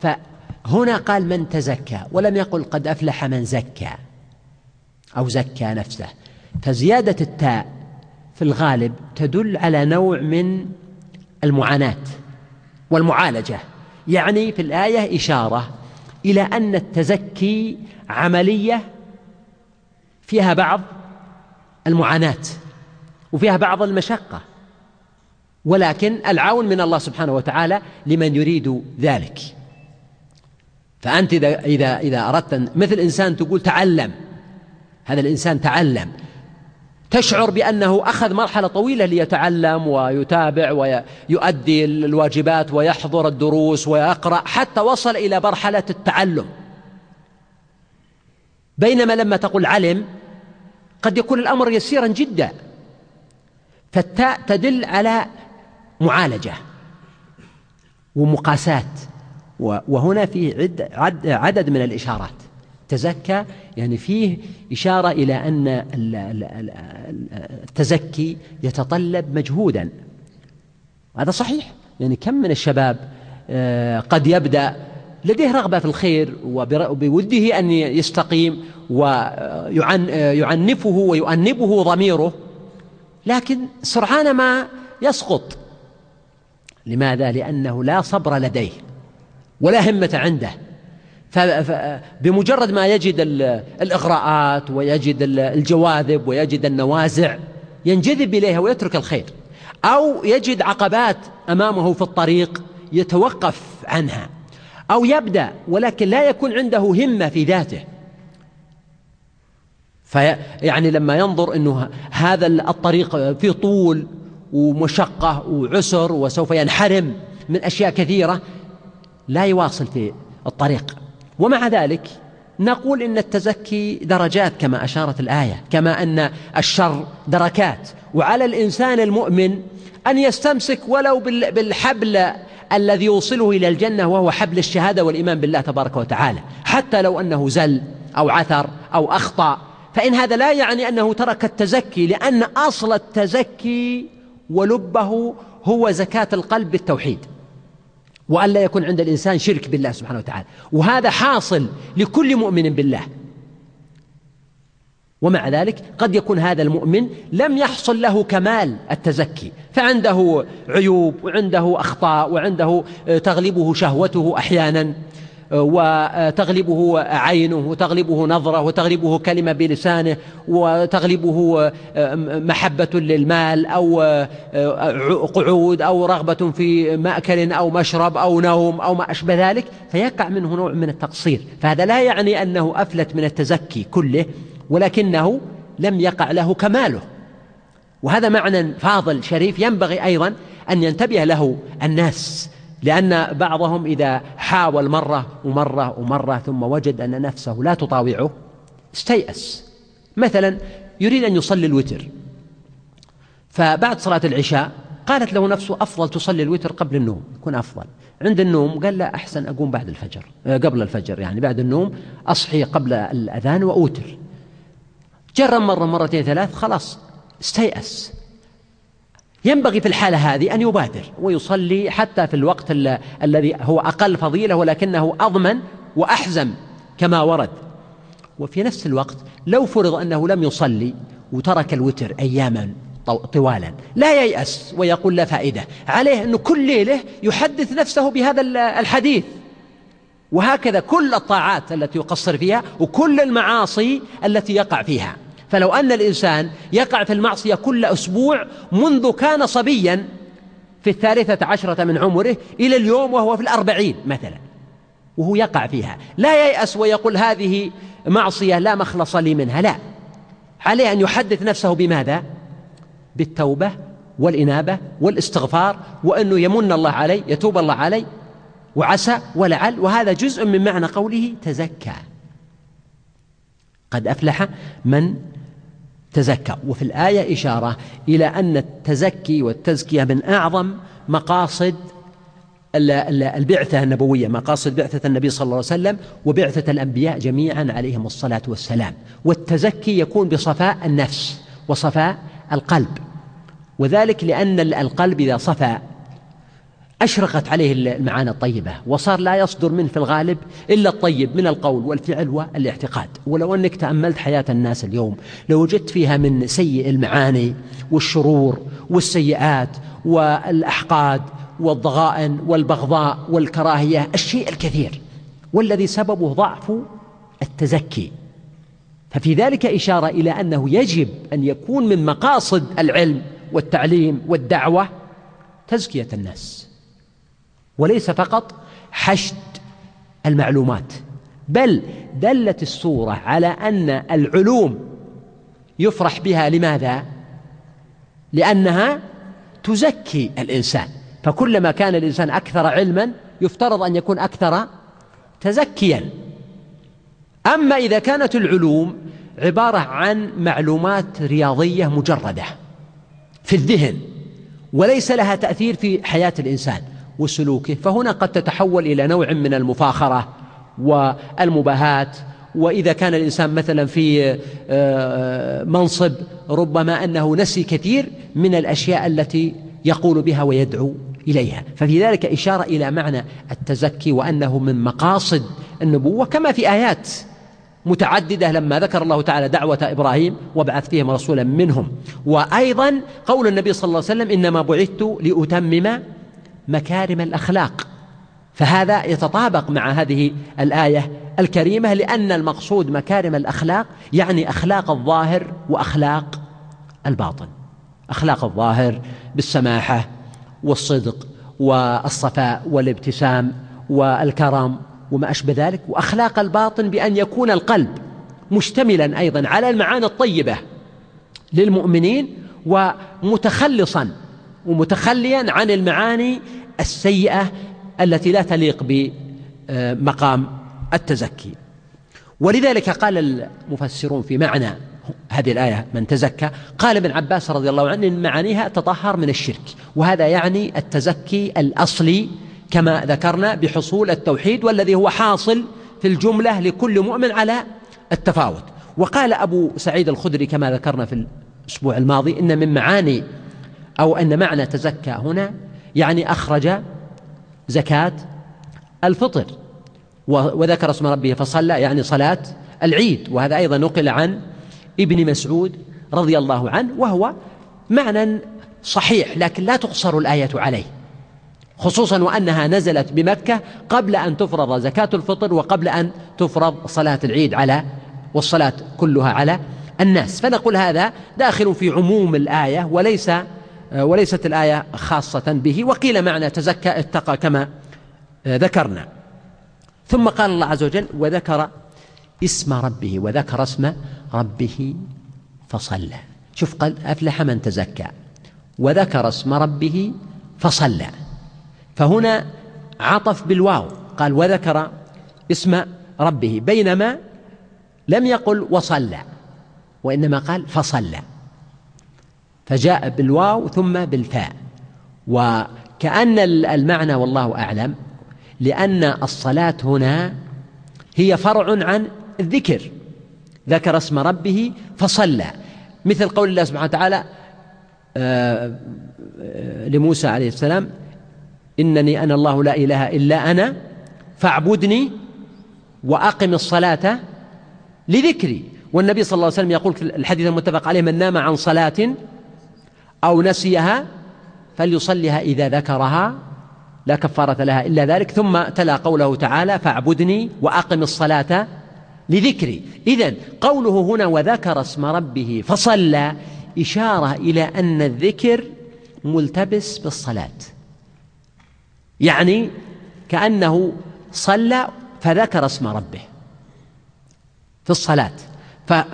فهنا قال من تزكى ولم يقل قد أفلح من زكى أو زكى نفسه. فزيادة التاء في الغالب تدل على نوع من المعاناة. والمعالجة. يعني في الآية إشارة إلى أن التزكي عملية فيها بعض المعاناة وفيها بعض المشقة. ولكن العون من الله سبحانه وتعالى لمن يريد ذلك. فأنت إذا إذا إذا أردت مثل إنسان تقول تعلم. هذا الإنسان تعلم. تشعر بأنه أخذ مرحلة طويلة ليتعلم ويتابع ويؤدي الواجبات ويحضر الدروس ويقرأ حتى وصل إلى مرحلة التعلم. بينما لما تقول علم قد يكون الأمر يسيرا جدا. فالتاء تدل على معالجة ومقاسات وهنا في عد عدد من الإشارات. تزكى يعني فيه إشارة إلى أن التزكي يتطلب مجهودا. هذا صحيح. يعني كم من الشباب آه، قد يبدأ لديه رغبة في الخير وبوده أن يستقيم ويعنفه ويؤنبه ضميره لكن سرعان ما يسقط. لماذا؟ لأنه لا صبر لديه ولا همة عنده. فبمجرد ما يجد الإغراءات ويجد الجواذب ويجد النوازع ينجذب إليها ويترك الخير. أو يجد عقبات أمامه في الطريق يتوقف عنها. أو يبدأ ولكن لا يكون عنده همة في ذاته. فيعني لما ينظر أنه هذا الطريق فيه طول ومشقة وعسر وسوف ينحرم من أشياء كثيرة لا يواصل في الطريق. ومع ذلك نقول إن التزكي درجات كما أشارت الآية كما أن الشر دركات. وعلى الإنسان المؤمن أن يستمسك ولو بالحبل الذي يوصله إلى الجنة وهو حبل الشهادة والإيمان بالله تبارك وتعالى. حتى لو أنه زل أو عثر أو أخطأ فإن هذا لا يعني أنه ترك التزكي لأن أصل التزكي ولبه هو زكاة القلب بالتوحيد. وأن لا يكون عند الإنسان شرك بالله سبحانه وتعالى. وهذا حاصل لكل مؤمن بالله. ومع ذلك قد يكون هذا المؤمن لم يحصل له كمال التزكي. فعنده عيوب وعنده أخطاء وعنده تغلبه شهوته أحيانا. وتغلبه عينه وتغلبه نظره وتغلبه كلمة بلسانه وتغلبه محبة للمال أو قعود أو رغبة في مأكل أو مشرب أو نوم أو ما أشبه ذلك. فيقع منه نوع من التقصير. فهذا لا يعني أنه أفلت من التزكي كله ولكنه لم يقع له كماله. وهذا معنى فاضل شريف ينبغي أيضا أن ينتبه له الناس. لأن بعضهم إذا حاول مرة ومرة ومرة ثم وجد أن نفسه لا تطاوعه استيأس. مثلا يريد أن يصلي الوتر. فبعد صلاة العشاء قالت له نفسه أفضل تصلي الوتر قبل النوم يكون أفضل. عند النوم قال لا أحسن أقوم بعد الفجر آه، قبل الفجر يعني بعد النوم أصحي قبل الأذان وأوتر. جرب مرة مرتين ثلاث خلاص استيأس. ينبغي في الحالة هذه أن يبادر ويصلي حتى في الوقت الذي هو أقل فضيلة ولكنه أضمن وأحزم كما ورد. وفي نفس الوقت لو فرض أنه لم يصلي وترك الوتر أياما طوالا لا ييأس ويقول لا فائدة. عليه أنه كل ليلة يحدث نفسه بهذا الحديث. وهكذا كل الطاعات التي يقصر فيها وكل المعاصي التي يقع فيها. فلو أن الإنسان يقع في المعصية كل أسبوع منذ كان صبيا في الثالثة عشرة من عمره إلى اليوم وهو في الأربعين مثلا وهو يقع فيها. لا ييأس ويقول هذه معصية لا مخلص لي منها لا. عليه أن يحدث نفسه بماذا؟ بالتوبة والإنابة والاستغفار وأنه يمن الله علي يتوب الله علي وعسى ولعل. وهذا جزء من معنى قوله تزكى. قد أفلح من تزكى. وفي الآية إشارة إلى أن التزكي والتزكية من أعظم مقاصد البعثة النبوية مقاصد بعثة النبي صلى الله عليه وسلم وبعثة الأنبياء جميعا عليهم الصلاة والسلام. والتزكي يكون بصفاء النفس وصفاء القلب. وذلك لأن القلب إذا صفى أشرقت عليه المعاني الطيبة وصار لا يصدر منه في الغالب إلا الطيب من القول والفعل والاعتقاد. ولو أنك تأملت حياة الناس اليوم لوجدت فيها من سيء المعاني والشرور والسيئات والأحقاد والضغائن والبغضاء والكراهية الشيء الكثير والذي سببه ضعف التزكي. ففي ذلك إشارة إلى أنه يجب أن يكون من مقاصد العلم والتعليم والدعوة تزكية الناس. وليس فقط حشد المعلومات بل دلت السورة على أن العلوم يفرح بها لماذا؟ لأنها تزكي الإنسان فكلما كان الإنسان أكثر علما يفترض أن يكون أكثر تزكيا أما إذا كانت العلوم عبارة عن معلومات رياضية مجردة في الذهن وليس لها تأثير في حياة الإنسان وسلوكه. فهنا قد تتحول إلى نوع من المفاخرة والمباهاة. وإذا كان الإنسان مثلا في آه، منصب ربما أنه نسي كثير من الأشياء التي يقول بها ويدعو إليها. ففي ذلك إشارة إلى معنى التزكي وأنه من مقاصد النبوة كما في آيات متعددة لما ذكر الله تعالى دعوة إبراهيم وبعث فيهم رسولا منهم. وأيضا قول النبي صلى الله عليه وسلم إنما بعثت لأتمم مكارم الأخلاق. فهذا يتطابق مع هذه الآية الكريمة لأن المقصود مكارم الأخلاق يعني أخلاق الظاهر وأخلاق الباطن. أخلاق الظاهر بالسماحة والصدق والصفاء والابتسام والكرم وما أشبه ذلك وأخلاق الباطن بأن يكون القلب مشتملا أيضا على المعاني الطيبة للمؤمنين ومتخلصا ومتخليا عن المعاني السيئة التي لا تليق بمقام التزكي. ولذلك قال المفسرون في معنى هذه الآية من تزكى قال ابن عباس رضي الله عنه إن معانيها تطهر من الشرك وهذا يعني التزكي الأصلي كما ذكرنا بحصول التوحيد والذي هو حاصل في الجملة لكل مؤمن على التفاوت. وقال أبو سعيد الخدري كما ذكرنا في الأسبوع الماضي إن من معاني أو أن معنى تزكى هنا يعني أخرج زكاة الفطر وذكر اسم ربه فصلى يعني صلاة العيد وهذا أيضا نقل عن ابن مسعود رضي الله عنه وهو معنى صحيح لكن لا تقصر الآية عليه خصوصا وأنها نزلت بمكة قبل أن تفرض زكاة الفطر وقبل أن تفرض صلاة العيد على والصلاة كلها على الناس. فنقول هذا داخل في عموم الآية وليس وليست الآية خاصة به. وقيل معنى تزكى اتقى كما ذكرنا. ثم قال الله عز وجل وذكر اسم ربه وذكر اسم ربه فصلى. شوف قال أفلح من تزكى. وذكر اسم ربه فصلى. فهنا عطف بالواو. قال وذكر اسم ربه بينما لم يقل وصلى وإنما قال فصلى. فجاء بالواو ثم بالفاء. وكأن المعنى والله أعلم لأن الصلاة هنا هي فرع عن الذكر. ذكر اسم ربه فصلى. مثل قول الله سبحانه وتعالى آه، آه، لموسى عليه السلام إنني أنا الله لا إله إلا أنا فاعبدني وأقم الصلاة لذكري. والنبي صلى الله عليه وسلم يقول في الحديث المتفق عليه من نام عن صلاة أو نسيها فليصلها إذا ذكرها لا كفارة لها إلا ذلك. ثم تلا قوله تعالى فاعبدني وأقم الصلاة لذكري. إذا قوله هنا وذكر اسم ربه فصلى إشارة إلى أن الذكر ملتبس بالصلاة. يعني كأنه صلى فذكر اسم ربه في الصلاة.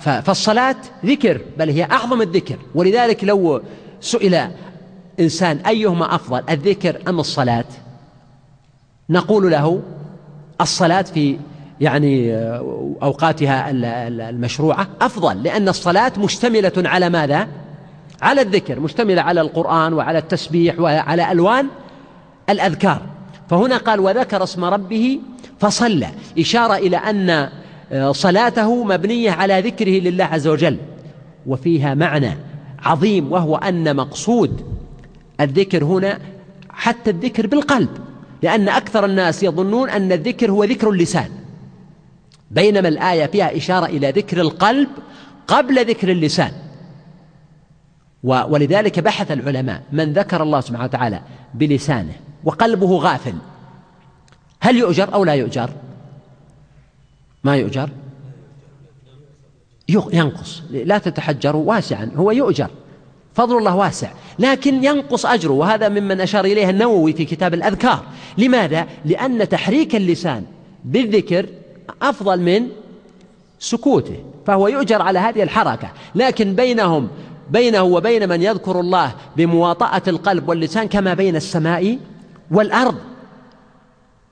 فالصلاة ذكر بل هي أعظم الذكر. ولذلك لو سئل إنسان أيهما أفضل الذكر أم الصلاة نقول له الصلاة في يعني أوقاتها المشروعة أفضل لأن الصلاة مشتملة على ماذا؟ على الذكر مشتملة على القرآن وعلى التسبيح وعلى ألوان الأذكار فهنا قال وذكر اسم ربه فصلى إشارة إلى أن صلاته مبنية على ذكره لله عز وجل وفيها معنى عظيم وهو أن مقصود الذكر هنا حتى الذكر بالقلب لأن أكثر الناس يظنون أن الذكر هو ذكر اللسان. بينما الآية فيها إشارة إلى ذكر القلب قبل ذكر اللسان. ولذلك بحث العلماء من ذكر الله سبحانه وتعالى بلسانه وقلبه غافل. هل يؤجر أو لا يؤجر؟ ما يؤجر. ينقص. لا تتحجروا واسعا هو يؤجر. فضل الله واسع. لكن ينقص أجره وهذا ممن أشار إليه النووي في كتاب الأذكار. لماذا؟ لأن تحريك اللسان بالذكر أفضل من سكوته فهو يؤجر على هذه الحركة. لكن بينهم بينه وبين من يذكر الله بمواطأة القلب واللسان كما بين السماء والأرض.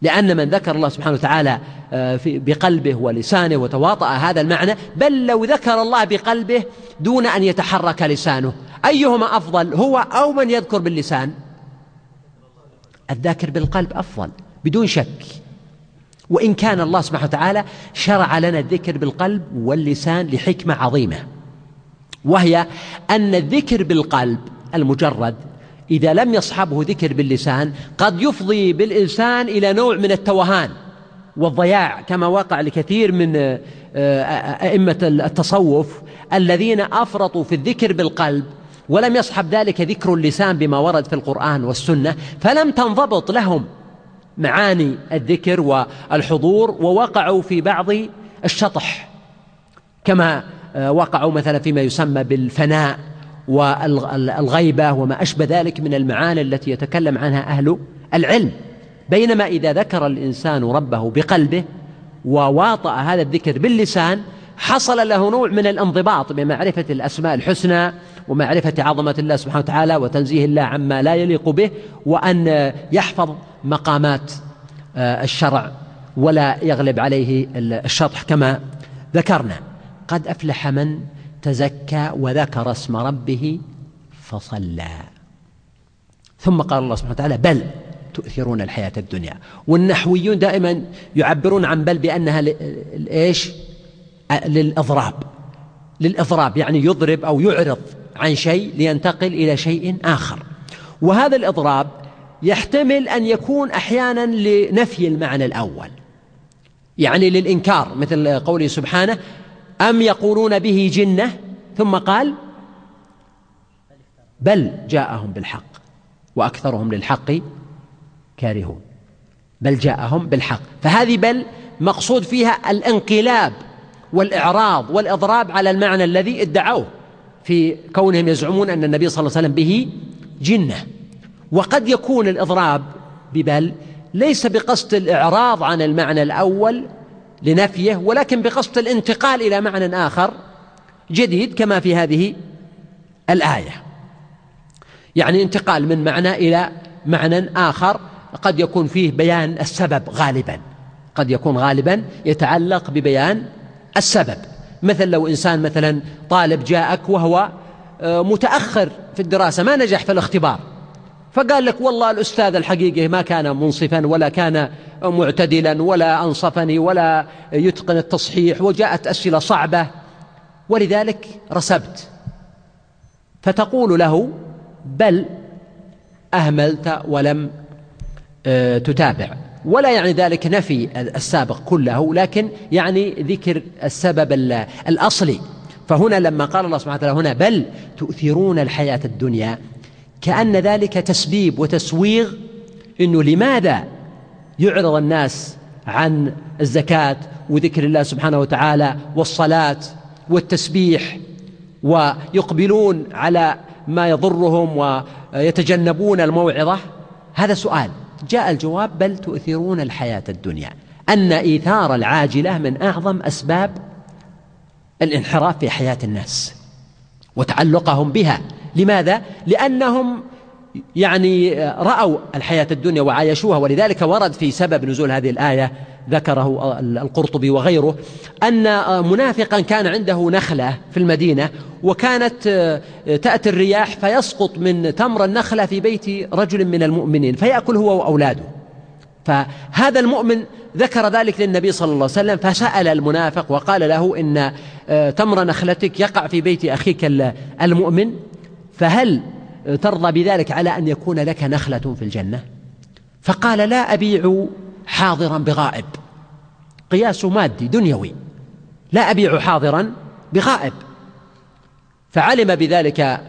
لأن من ذكر الله سبحانه وتعالى آه، بقلبه ولسانه وتواطأ هذا المعنى بل لو ذكر الله بقلبه دون أن يتحرك لسانه. أيهما أفضل هو أو من يذكر باللسان؟ الذاكر بالقلب أفضل بدون شك. وإن كان الله سبحانه وتعالى شرع لنا الذكر بالقلب واللسان لحكمة عظيمة وهي أن الذكر بالقلب المجرد إذا لم يصحبه ذكر باللسان قد يفضي بالإنسان إلى نوع من التوهان والضياع كما وقع لكثير من آه، أئمة التصوف الذين أفرطوا في الذكر بالقلب ولم يصحب ذلك ذكر اللسان بما ورد في القرآن والسنة فلم تنضبط لهم معاني الذكر والحضور ووقعوا في بعض الشطح كما آه، وقعوا مثلا فيما يسمى بالفناء. والغيبة وما أشبه ذلك من المعاني التي يتكلم عنها أهل العلم. بينما إذا ذكر الإنسان ربه بقلبه وواطأ هذا الذكر باللسان حصل له نوع من الانضباط بمعرفة الأسماء الحسنى ومعرفة عظمة الله سبحانه وتعالى وتنزيه الله عما لا يليق به وأن يحفظ مقامات آه، الشرع ولا يغلب عليه الشطح كما ذكرنا. قد أفلح من تزكى وذكر اسم ربه فصلى. ثم قال الله سبحانه وتعالى بل تؤثرون الحياة الدنيا. والنحويون دائما يعبرون عن بل بأنها إيش؟ للإضراب. للإضراب يعني يضرب أو يعرض عن شيء لينتقل إلى شيء آخر. وهذا الإضراب يحتمل أن يكون أحيانا لنفي المعنى الأول. يعني للإنكار مثل قوله سبحانه أم يقولون به جنة؟ ثم قال بل جاءهم بالحق وأكثرهم للحق كارهون. بل جاءهم بالحق. فهذه بل مقصود فيها الانقلاب والإعراض والإضراب على المعنى الذي ادعوه في كونهم يزعمون أن النبي صلى الله عليه وسلم به جنة. وقد يكون الإضراب ببل ليس بقصد الإعراض عن المعنى الأول لنفيه ولكن بقصد الانتقال إلى معنى آخر جديد كما في هذه الآية. يعني انتقال من معنى إلى معنى آخر قد يكون فيه بيان السبب غالبا. قد يكون غالبا يتعلق ببيان السبب. مثل لو إنسان مثلا طالب جاءك وهو آه، متأخر في الدراسة ما نجح في الاختبار. فقال لك والله الأستاذ الحقيقي ما كان منصفا ولا كان معتدلا ولا أنصفني ولا يتقن التصحيح وجاءت أسئلة صعبة. ولذلك رسبت. فتقول له بل أهملت ولم آه، تتابع. ولا يعني ذلك نفي السابق كله لكن يعني ذكر السبب الأصلي. فهنا لما قال الله سبحانه وتعالى هنا بل تؤثرون الحياة الدنيا كأن ذلك تسبيب وتسويغ أنه لماذا يعرض الناس عن الزكاة وذكر الله سبحانه وتعالى والصلاة والتسبيح ويقبلون على ما يضرهم ويتجنبون الموعظة؟ هذا سؤال. جاء الجواب بل تؤثرون الحياة الدنيا. أن إيثار العاجلة من أعظم أسباب الانحراف في حياة الناس وتعلقهم بها. لماذا؟ لأنهم يعني رأوا الحياة الدنيا وعايشوها ولذلك ورد في سبب نزول هذه الآية ذكره القرطبي وغيره أن منافقا كان عنده نخلة في المدينة وكانت تأتي الرياح فيسقط من تمر النخلة في بيت رجل من المؤمنين فيأكل هو وأولاده فهذا المؤمن ذكر ذلك للنبي صلى الله عليه وسلم فسأل المنافق وقال له إن تمر نخلتك يقع في بيت أخيك المؤمن فهل ترضى بذلك على أن يكون لك نخلة في الجنة؟ فقال لا أبيع حاضرا بغائب. قياس مادي دنيوي. لا أبيع حاضرا بغائب. فعلم بذلك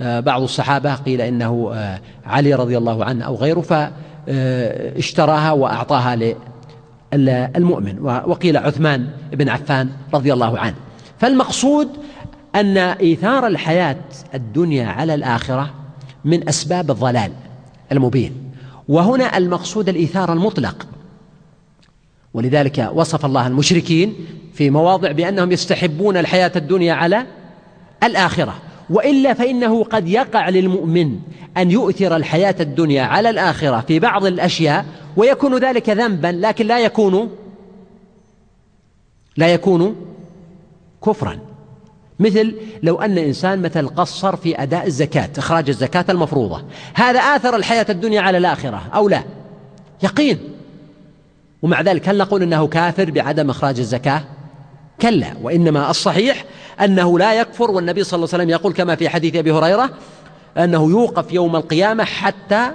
آه، بعض الصحابة قيل إنه آه، علي رضي الله عنه أو غيره فاشتراها وأعطاها للمؤمن وقيل عثمان بن عفان رضي الله عنه. فالمقصود أن إيثار الحياة الدنيا على الآخرة من أسباب الضلال المبين. وهنا المقصود الإيثار المطلق. ولذلك وصف الله المشركين في مواضع بأنهم يستحبون الحياة الدنيا على الآخرة. وإلا فإنه قد يقع للمؤمن أن يؤثر الحياة الدنيا على الآخرة في بعض الأشياء ويكون ذلك ذنبا لكن لا يكون لا يكون كفرا. مثل لو أن إنسان مثل قصر في أداء الزكاة إخراج الزكاة المفروضة. هذا آثر الحياة الدنيا على الآخرة أو لا؟ يقين. ومع ذلك هل نقول أنه كافر بعدم إخراج الزكاة؟ كلا. وإنما الصحيح أنه لا يكفر والنبي صلى الله عليه وسلم يقول كما في حديث أبي هريرة أنه يوقف يوم القيامة حتى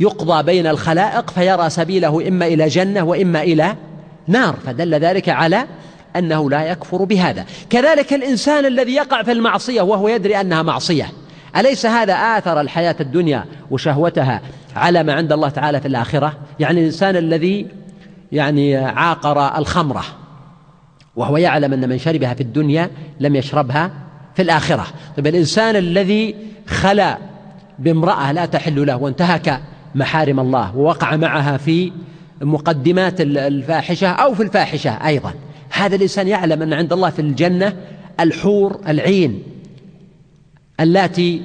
يقضى بين الخلائق فيرى سبيله إما إلى جنة وإما إلى نار فدل ذلك على أنه لا يكفر بهذا. كذلك الإنسان الذي يقع في المعصية وهو يدري أنها معصية. أليس هذا آثر الحياة الدنيا وشهوتها على ما عند الله تعالى في الآخرة؟ يعني الإنسان الذي يعني عاقر الخمرة وهو يعلم أن من شربها في الدنيا لم يشربها في الآخرة. طيب الإنسان الذي خلا بامرأة لا تحل له وانتهك محارم الله ووقع معها في مقدمات الفاحشة أو في الفاحشة أيضا. هذا الإنسان يعلم أن عند الله في الجنة الحور العين اللاتي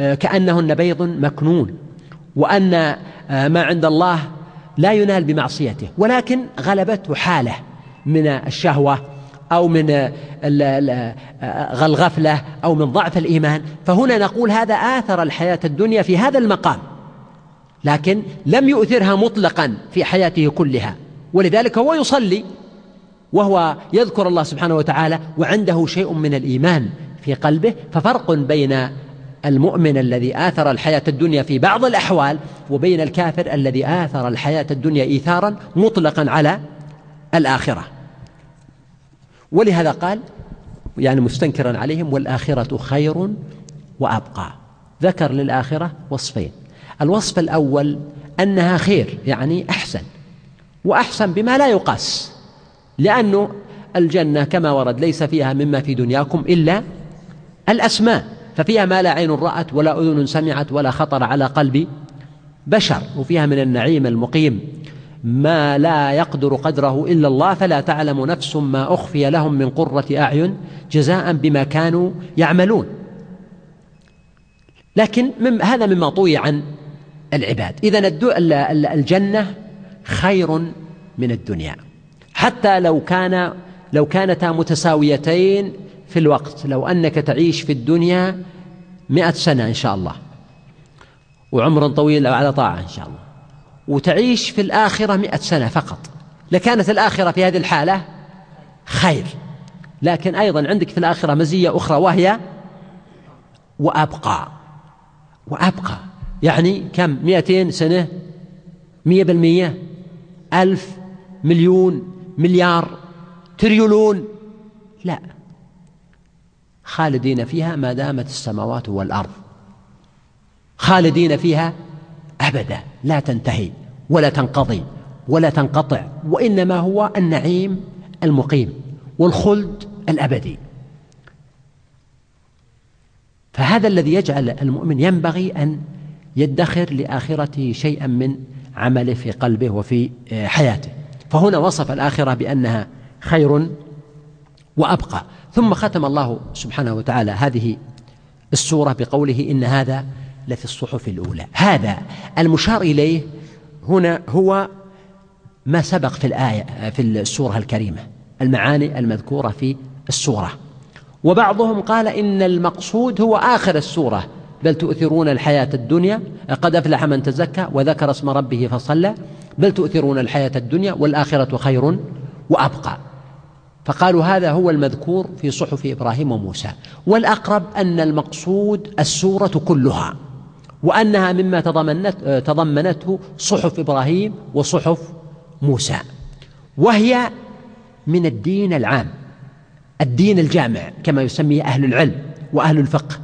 آه، كأنهن بيض مكنون وأن آه، ما عند الله لا ينال بمعصيته ولكن غلبته حالة من الشهوة أو من الغفلة أو من ضعف الإيمان. فهنا نقول هذا آثر الحياة الدنيا في هذا المقام لكن لم يؤثرها مطلقا في حياته كلها ولذلك هو يصلي وهو يذكر الله سبحانه وتعالى وعنده شيء من الإيمان في قلبه ففرق بين المؤمن الذي آثر الحياة الدنيا في بعض الأحوال وبين الكافر الذي آثر الحياة الدنيا إيثارا مطلقا على الآخرة. ولهذا قال يعني مستنكرا عليهم والآخرة خير وأبقى. ذكر للآخرة وصفين. الوصف الأول أنها خير يعني أحسن وأحسن بما لا يقاس. لأنه الجنة كما ورد ليس فيها مما في دنياكم إلا الأسماء ففيها ما لا عين رأت ولا أذن سمعت ولا خطر على قلب بشر وفيها من النعيم المقيم. ما لا يقدر قدره إلا الله فلا تعلم نفس ما أخفي لهم من قرة أعين جزاء بما كانوا يعملون. لكن هذا مما طوي عن العباد. إذا الجنة خير من الدنيا. حتى لو كان لو كانتا متساويتين في الوقت لو أنك تعيش في الدنيا مئة سنة إن شاء الله وعمر طويل على طاعة إن شاء الله وتعيش في الآخرة مئة سنة فقط. لكانت الآخرة في هذه الحالة خير. لكن أيضا عندك في الآخرة مزية أخرى وهي وأبقى. وأبقى. يعني كم؟ مئتين سنة؟ مئة بالمئة؟ ألف؟ مليون؟ مليار تريلون لا. خالدين فيها ما دامت السماوات والأرض. خالدين فيها أبدا. لا تنتهي ولا تنقضي ولا تنقطع وإنما هو النعيم المقيم والخلد الأبدي. فهذا الذي يجعل المؤمن ينبغي أن يدخر لآخرته شيئا من عمله في قلبه وفي حياته. فهنا وصف الآخرة بأنها خير وأبقى. ثم ختم الله سبحانه وتعالى هذه السورة بقوله إن هذا لفي الصحف الأولى. هذا المشار إليه هنا هو ما سبق في الآية في السورة الكريمة المعاني المذكورة في السورة. وبعضهم قال إن المقصود هو آخر السورة بل تؤثرون الحياة الدنيا قد أفلح من تزكى وذكر اسم ربه فصلى بل تؤثرون الحياة الدنيا والآخرة خير وأبقى. فقالوا هذا هو المذكور في صحف إبراهيم وموسى. والأقرب أن المقصود السورة كلها وأنها مما تضمنت تضمنته صحف إبراهيم وصحف موسى. وهي من الدين العام الدين الجامع كما يسميه أهل العلم وأهل الفقه.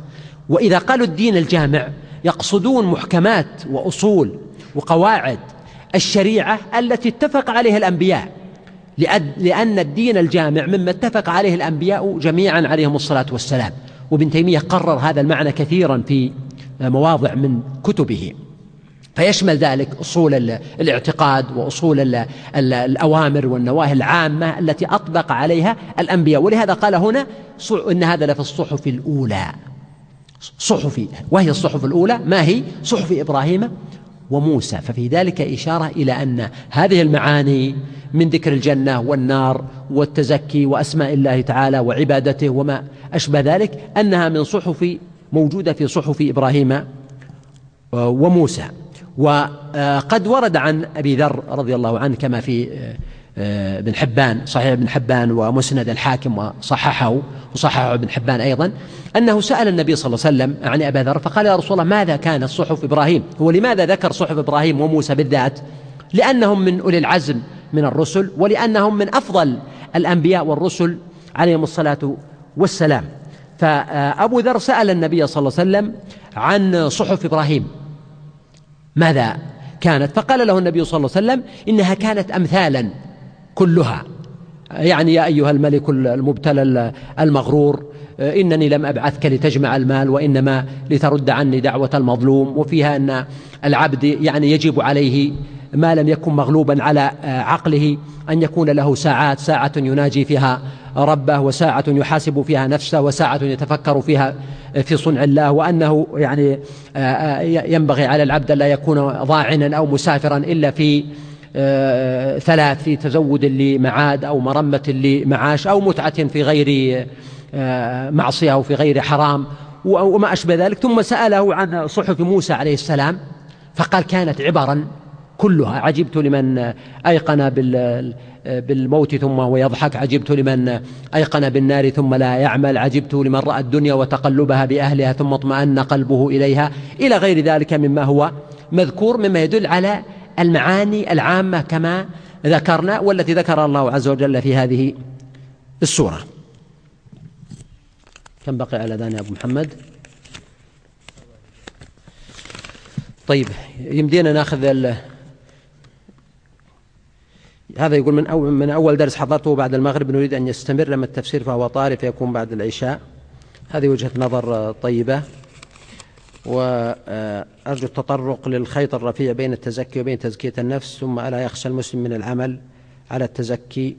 وإذا قالوا الدين الجامع يقصدون محكمات وأصول وقواعد الشريعة التي اتفق عليها الأنبياء لأن الدين الجامع مما اتفق عليه الأنبياء جميعا عليهم الصلاة والسلام. وابن تيمية قرر هذا المعنى كثيرا في مواضع من كتبه. فيشمل ذلك أصول الاعتقاد وأصول الأوامر والنواهي العامة التي أطبق عليها الأنبياء. ولهذا قال هنا إن هذا لفي الصحف الأولى. صحف وهي الصحف الأولى. ما هي؟ صحف إبراهيم وموسى. ففي ذلك إشارة إلى أن هذه المعاني من ذكر الجنة والنار والتزكي وأسماء الله تعالى وعبادته وما أشبه ذلك أنها من صحف موجودة في صحف إبراهيم وموسى. وقد ورد عن أبي ذر رضي الله عنه كما في آه، ابن حبان صحيح ابن حبان ومسند الحاكم وصححه وصححه ابن حبان أيضا أنه سأل النبي صلى الله عليه وسلم عن أبا ذر فقال يا رسول الله ماذا كانت صحف إبراهيم؟ هو لماذا ذكر صحف إبراهيم وموسى بالذات؟ لأنهم من أولي العزم من الرسل ولأنهم من أفضل الأنبياء والرسل عليهم الصلاة والسلام. فأبو ذر سأل النبي صلى الله عليه وسلم عن صحف إبراهيم. ماذا كانت؟ فقال له النبي صلى الله عليه وسلم إنها كانت أمثالا كلها. يعني يا أيها الملك المبتلى المغرور إنني لم أبعثك لتجمع المال وإنما لترد عني دعوة المظلوم. وفيها أن العبد يعني يجب عليه ما لم يكن مغلوبا على عقله أن يكون له ساعات ساعة يناجي فيها ربه وساعة يحاسب فيها نفسه وساعة يتفكر فيها في صنع الله. وأنه يعني ينبغي على العبد لا يكون ضاعنا أو مسافرا إلا في ثلاث في تزود لمعاد أو مرمة لمعاش أو متعة في غير معصية أو في غير حرام وما أشبه ذلك. ثم سأله عن صحف موسى عليه السلام فقال كانت عبرا كلها. عجبت لمن أيقن بالموت ثم هو يضحك. عجبت لمن أيقن بالنار ثم لا يعمل. عجبت لمن رأى الدنيا وتقلبها بأهلها ثم اطمأن قلبه إليها. إلى غير ذلك مما هو مذكور مما يدل على المعاني العامة كما ذكرنا والتي ذكر الله عز وجل في هذه السورة. كم بقي على ذان يا أبو محمد؟ طيب يمدينا ناخذ هذا يقول من أول من أول درس حضرته بعد المغرب نريد أن يستمر لما التفسير فهو طارئ فيكون بعد العشاء. هذه وجهة نظر طيبة. وأرجو التطرق للخيط الرفيع بين التزكي وبين تزكية النفس ثم ألا يخشى المسلم من العمل على التزكي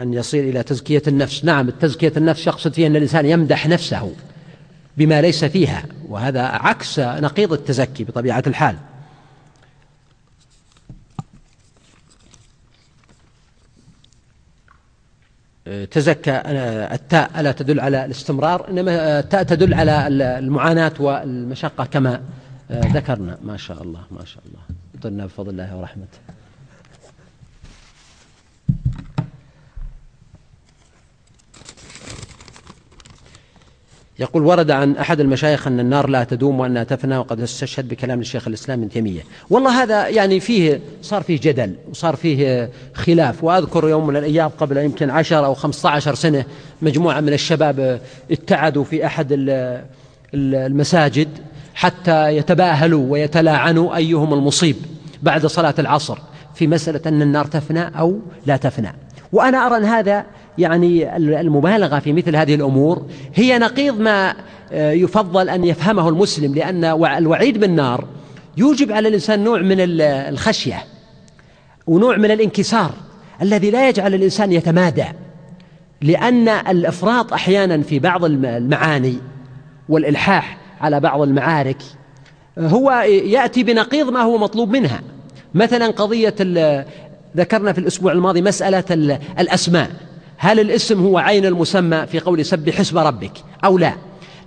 أن يصير إلى تزكية النفس. نعم التزكية النفس يقصد فيها أن الإنسان يمدح نفسه بما ليس فيها وهذا عكس نقيض التزكي بطبيعة الحال. تزكى التاء ألا تدل على الاستمرار إنما التاء تدل على المعاناة والمشقة كما ذكرنا. ما شاء الله ما شاء الله. طلنا بفضل الله ورحمته. يقول ورد عن أحد المشايخ أن النار لا تدوم وأنها تفنى وقد استشهد بكلام الشيخ الإسلام ابن تيمية. والله هذا يعني فيه صار فيه جدل وصار فيه خلاف. وأذكر يوم من الأيام قبل يمكن عشر أو خمسة عشر سنة مجموعة من الشباب اتعدوا في أحد المساجد حتى يتباهلوا ويتلاعنوا أيهم المصيب بعد صلاة العصر في مسألة أن النار تفنى أو لا تفنى. وأنا أرى أن هذا يعني المبالغة في مثل هذه الأمور هي نقيض ما آه، يفضل أن يفهمه المسلم لأن الوعيد بالنار يوجب على الإنسان نوع من الخشية ونوع من الانكسار الذي لا يجعل الإنسان يتمادى لأن الإفراط أحيانا في بعض المعاني والإلحاح على بعض المعارك هو يأتي بنقيض ما هو مطلوب منها. مثلا قضية ذكرنا في الأسبوع الماضي مسألة الأسماء. هل الاسم هو عين المسمى في قول سبح اسم ربك أو لا؟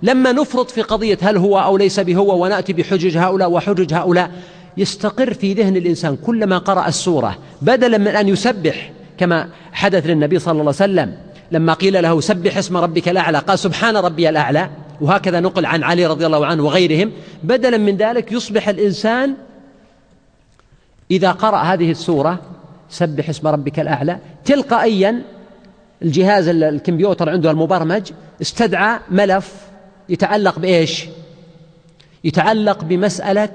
لما نفرط في قضية هل هو أو ليس بهو ونأتي بحجج هؤلاء وحجج هؤلاء يستقر في ذهن الإنسان كلما قرأ السورة بدلا من أن يسبح كما حدث للنبي صلى الله عليه وسلم لما قيل له سبح اسم ربك الأعلى قال سبحان ربي الأعلى وهكذا نقل عن علي رضي الله عنه وغيرهم بدلا من ذلك يصبح الإنسان إذا قرأ هذه السورة سبح اسم ربك الأعلى تلقائيا الجهاز الكمبيوتر عنده المبرمج استدعى ملف يتعلق بإيش؟ يتعلق بمسألة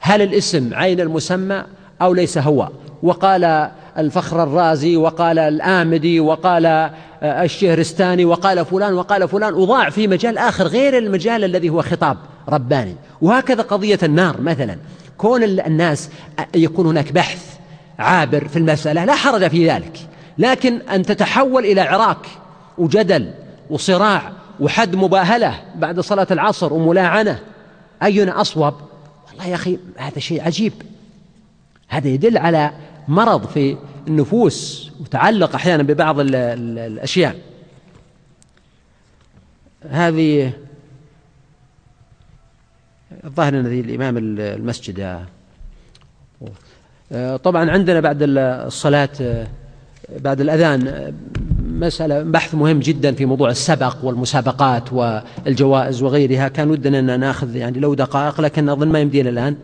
هل الاسم عين المسمى أو ليس هو؟ وقال الفخر الرازي وقال الآمدي وقال آه، الشهرستاني وقال فلان وقال فلان وضاع في مجال آخر غير المجال الذي هو خطاب رباني. وهكذا قضية النار مثلا. كون الناس يكون هناك بحث عابر في المسألة لا حرج في ذلك. لكن أن تتحول إلى عراك وجدل وصراع وحد مباهلة بعد صلاة العصر وملاعنة أينا أصوب؟ والله يا أخي هذا شيء عجيب. هذا يدل على مرض في النفوس وتعلق أحيانا ببعض الأشياء. هذه الظاهر أن هذه الإمام المسجد. آه، طبعا عندنا بعد الصلاة آه، بعد الأذان مسألة بحث مهم جدا في موضوع السبق والمسابقات والجوائز وغيرها. كان ودنا أن نأخذ يعني لو دقائق لكن أظن ما يمدينا الآن.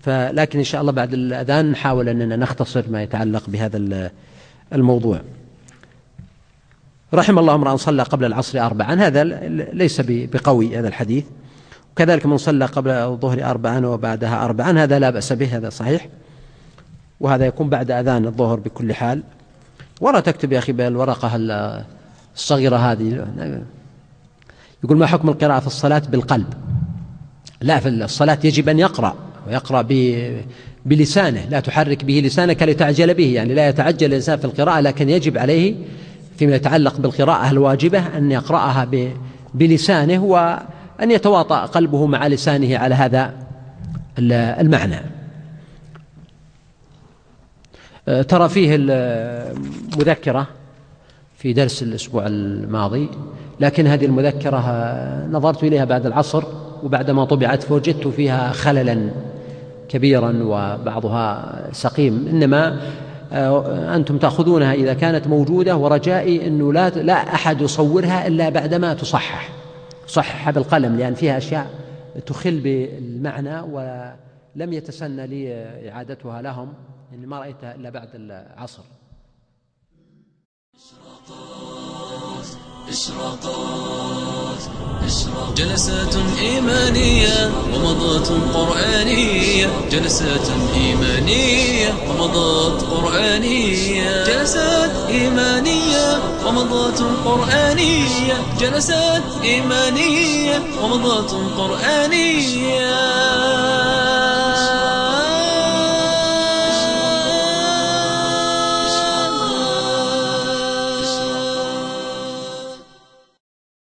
فلكن إن شاء الله بعد الأذان نحاول أننا نختصر ما يتعلق بهذا الموضوع. رحم الله امرأ صلى قبل العصر أربعا. هذا ليس بقوي هذا الحديث. وكذلك من صلى قبل الظهر أربعا وبعدها أربعا. هذا لا بأس به هذا صحيح. وهذا يكون بعد أذان الظهر بكل حال. ولا تكتب يا أخي بالورقة الصغيرة هذه. يقول ما حكم القراءة في الصلاة بالقلب؟ لا في الصلاة يجب أن يقرأ ويقرأ بلسانه لا تحرك به لسانك لتعجل به. يعني لا يتعجل الإنسان في القراءة لكن يجب عليه فيما يتعلق بالقراءة الواجبة أن يقرأها بلسانه وأن يتواطأ قلبه مع لسانه على هذا المعنى. ترى فيه المذكرة في درس الأسبوع الماضي لكن هذه المذكرة نظرت إليها بعد العصر وبعدما طبعت فوجدت فيها خللا كبيرا وبعضها سقيم. إنما آه، أنتم تأخذونها إذا كانت موجودة ورجائي أنه لا, لا أحد يصورها إلا بعدما تصحح. صحح بالقلم لأن فيها أشياء تخل بالمعنى ولم يتسنى لي إعادتها لهم. يعني ما رأيتها إلا بعد العصر. جلسات إيمانية ومضات قرآنية. جلسات إيمانية ومضات قرآنية. جلسات إيمانية ومضات قرآنية. جلسات إيمانية ومضات قرآنية.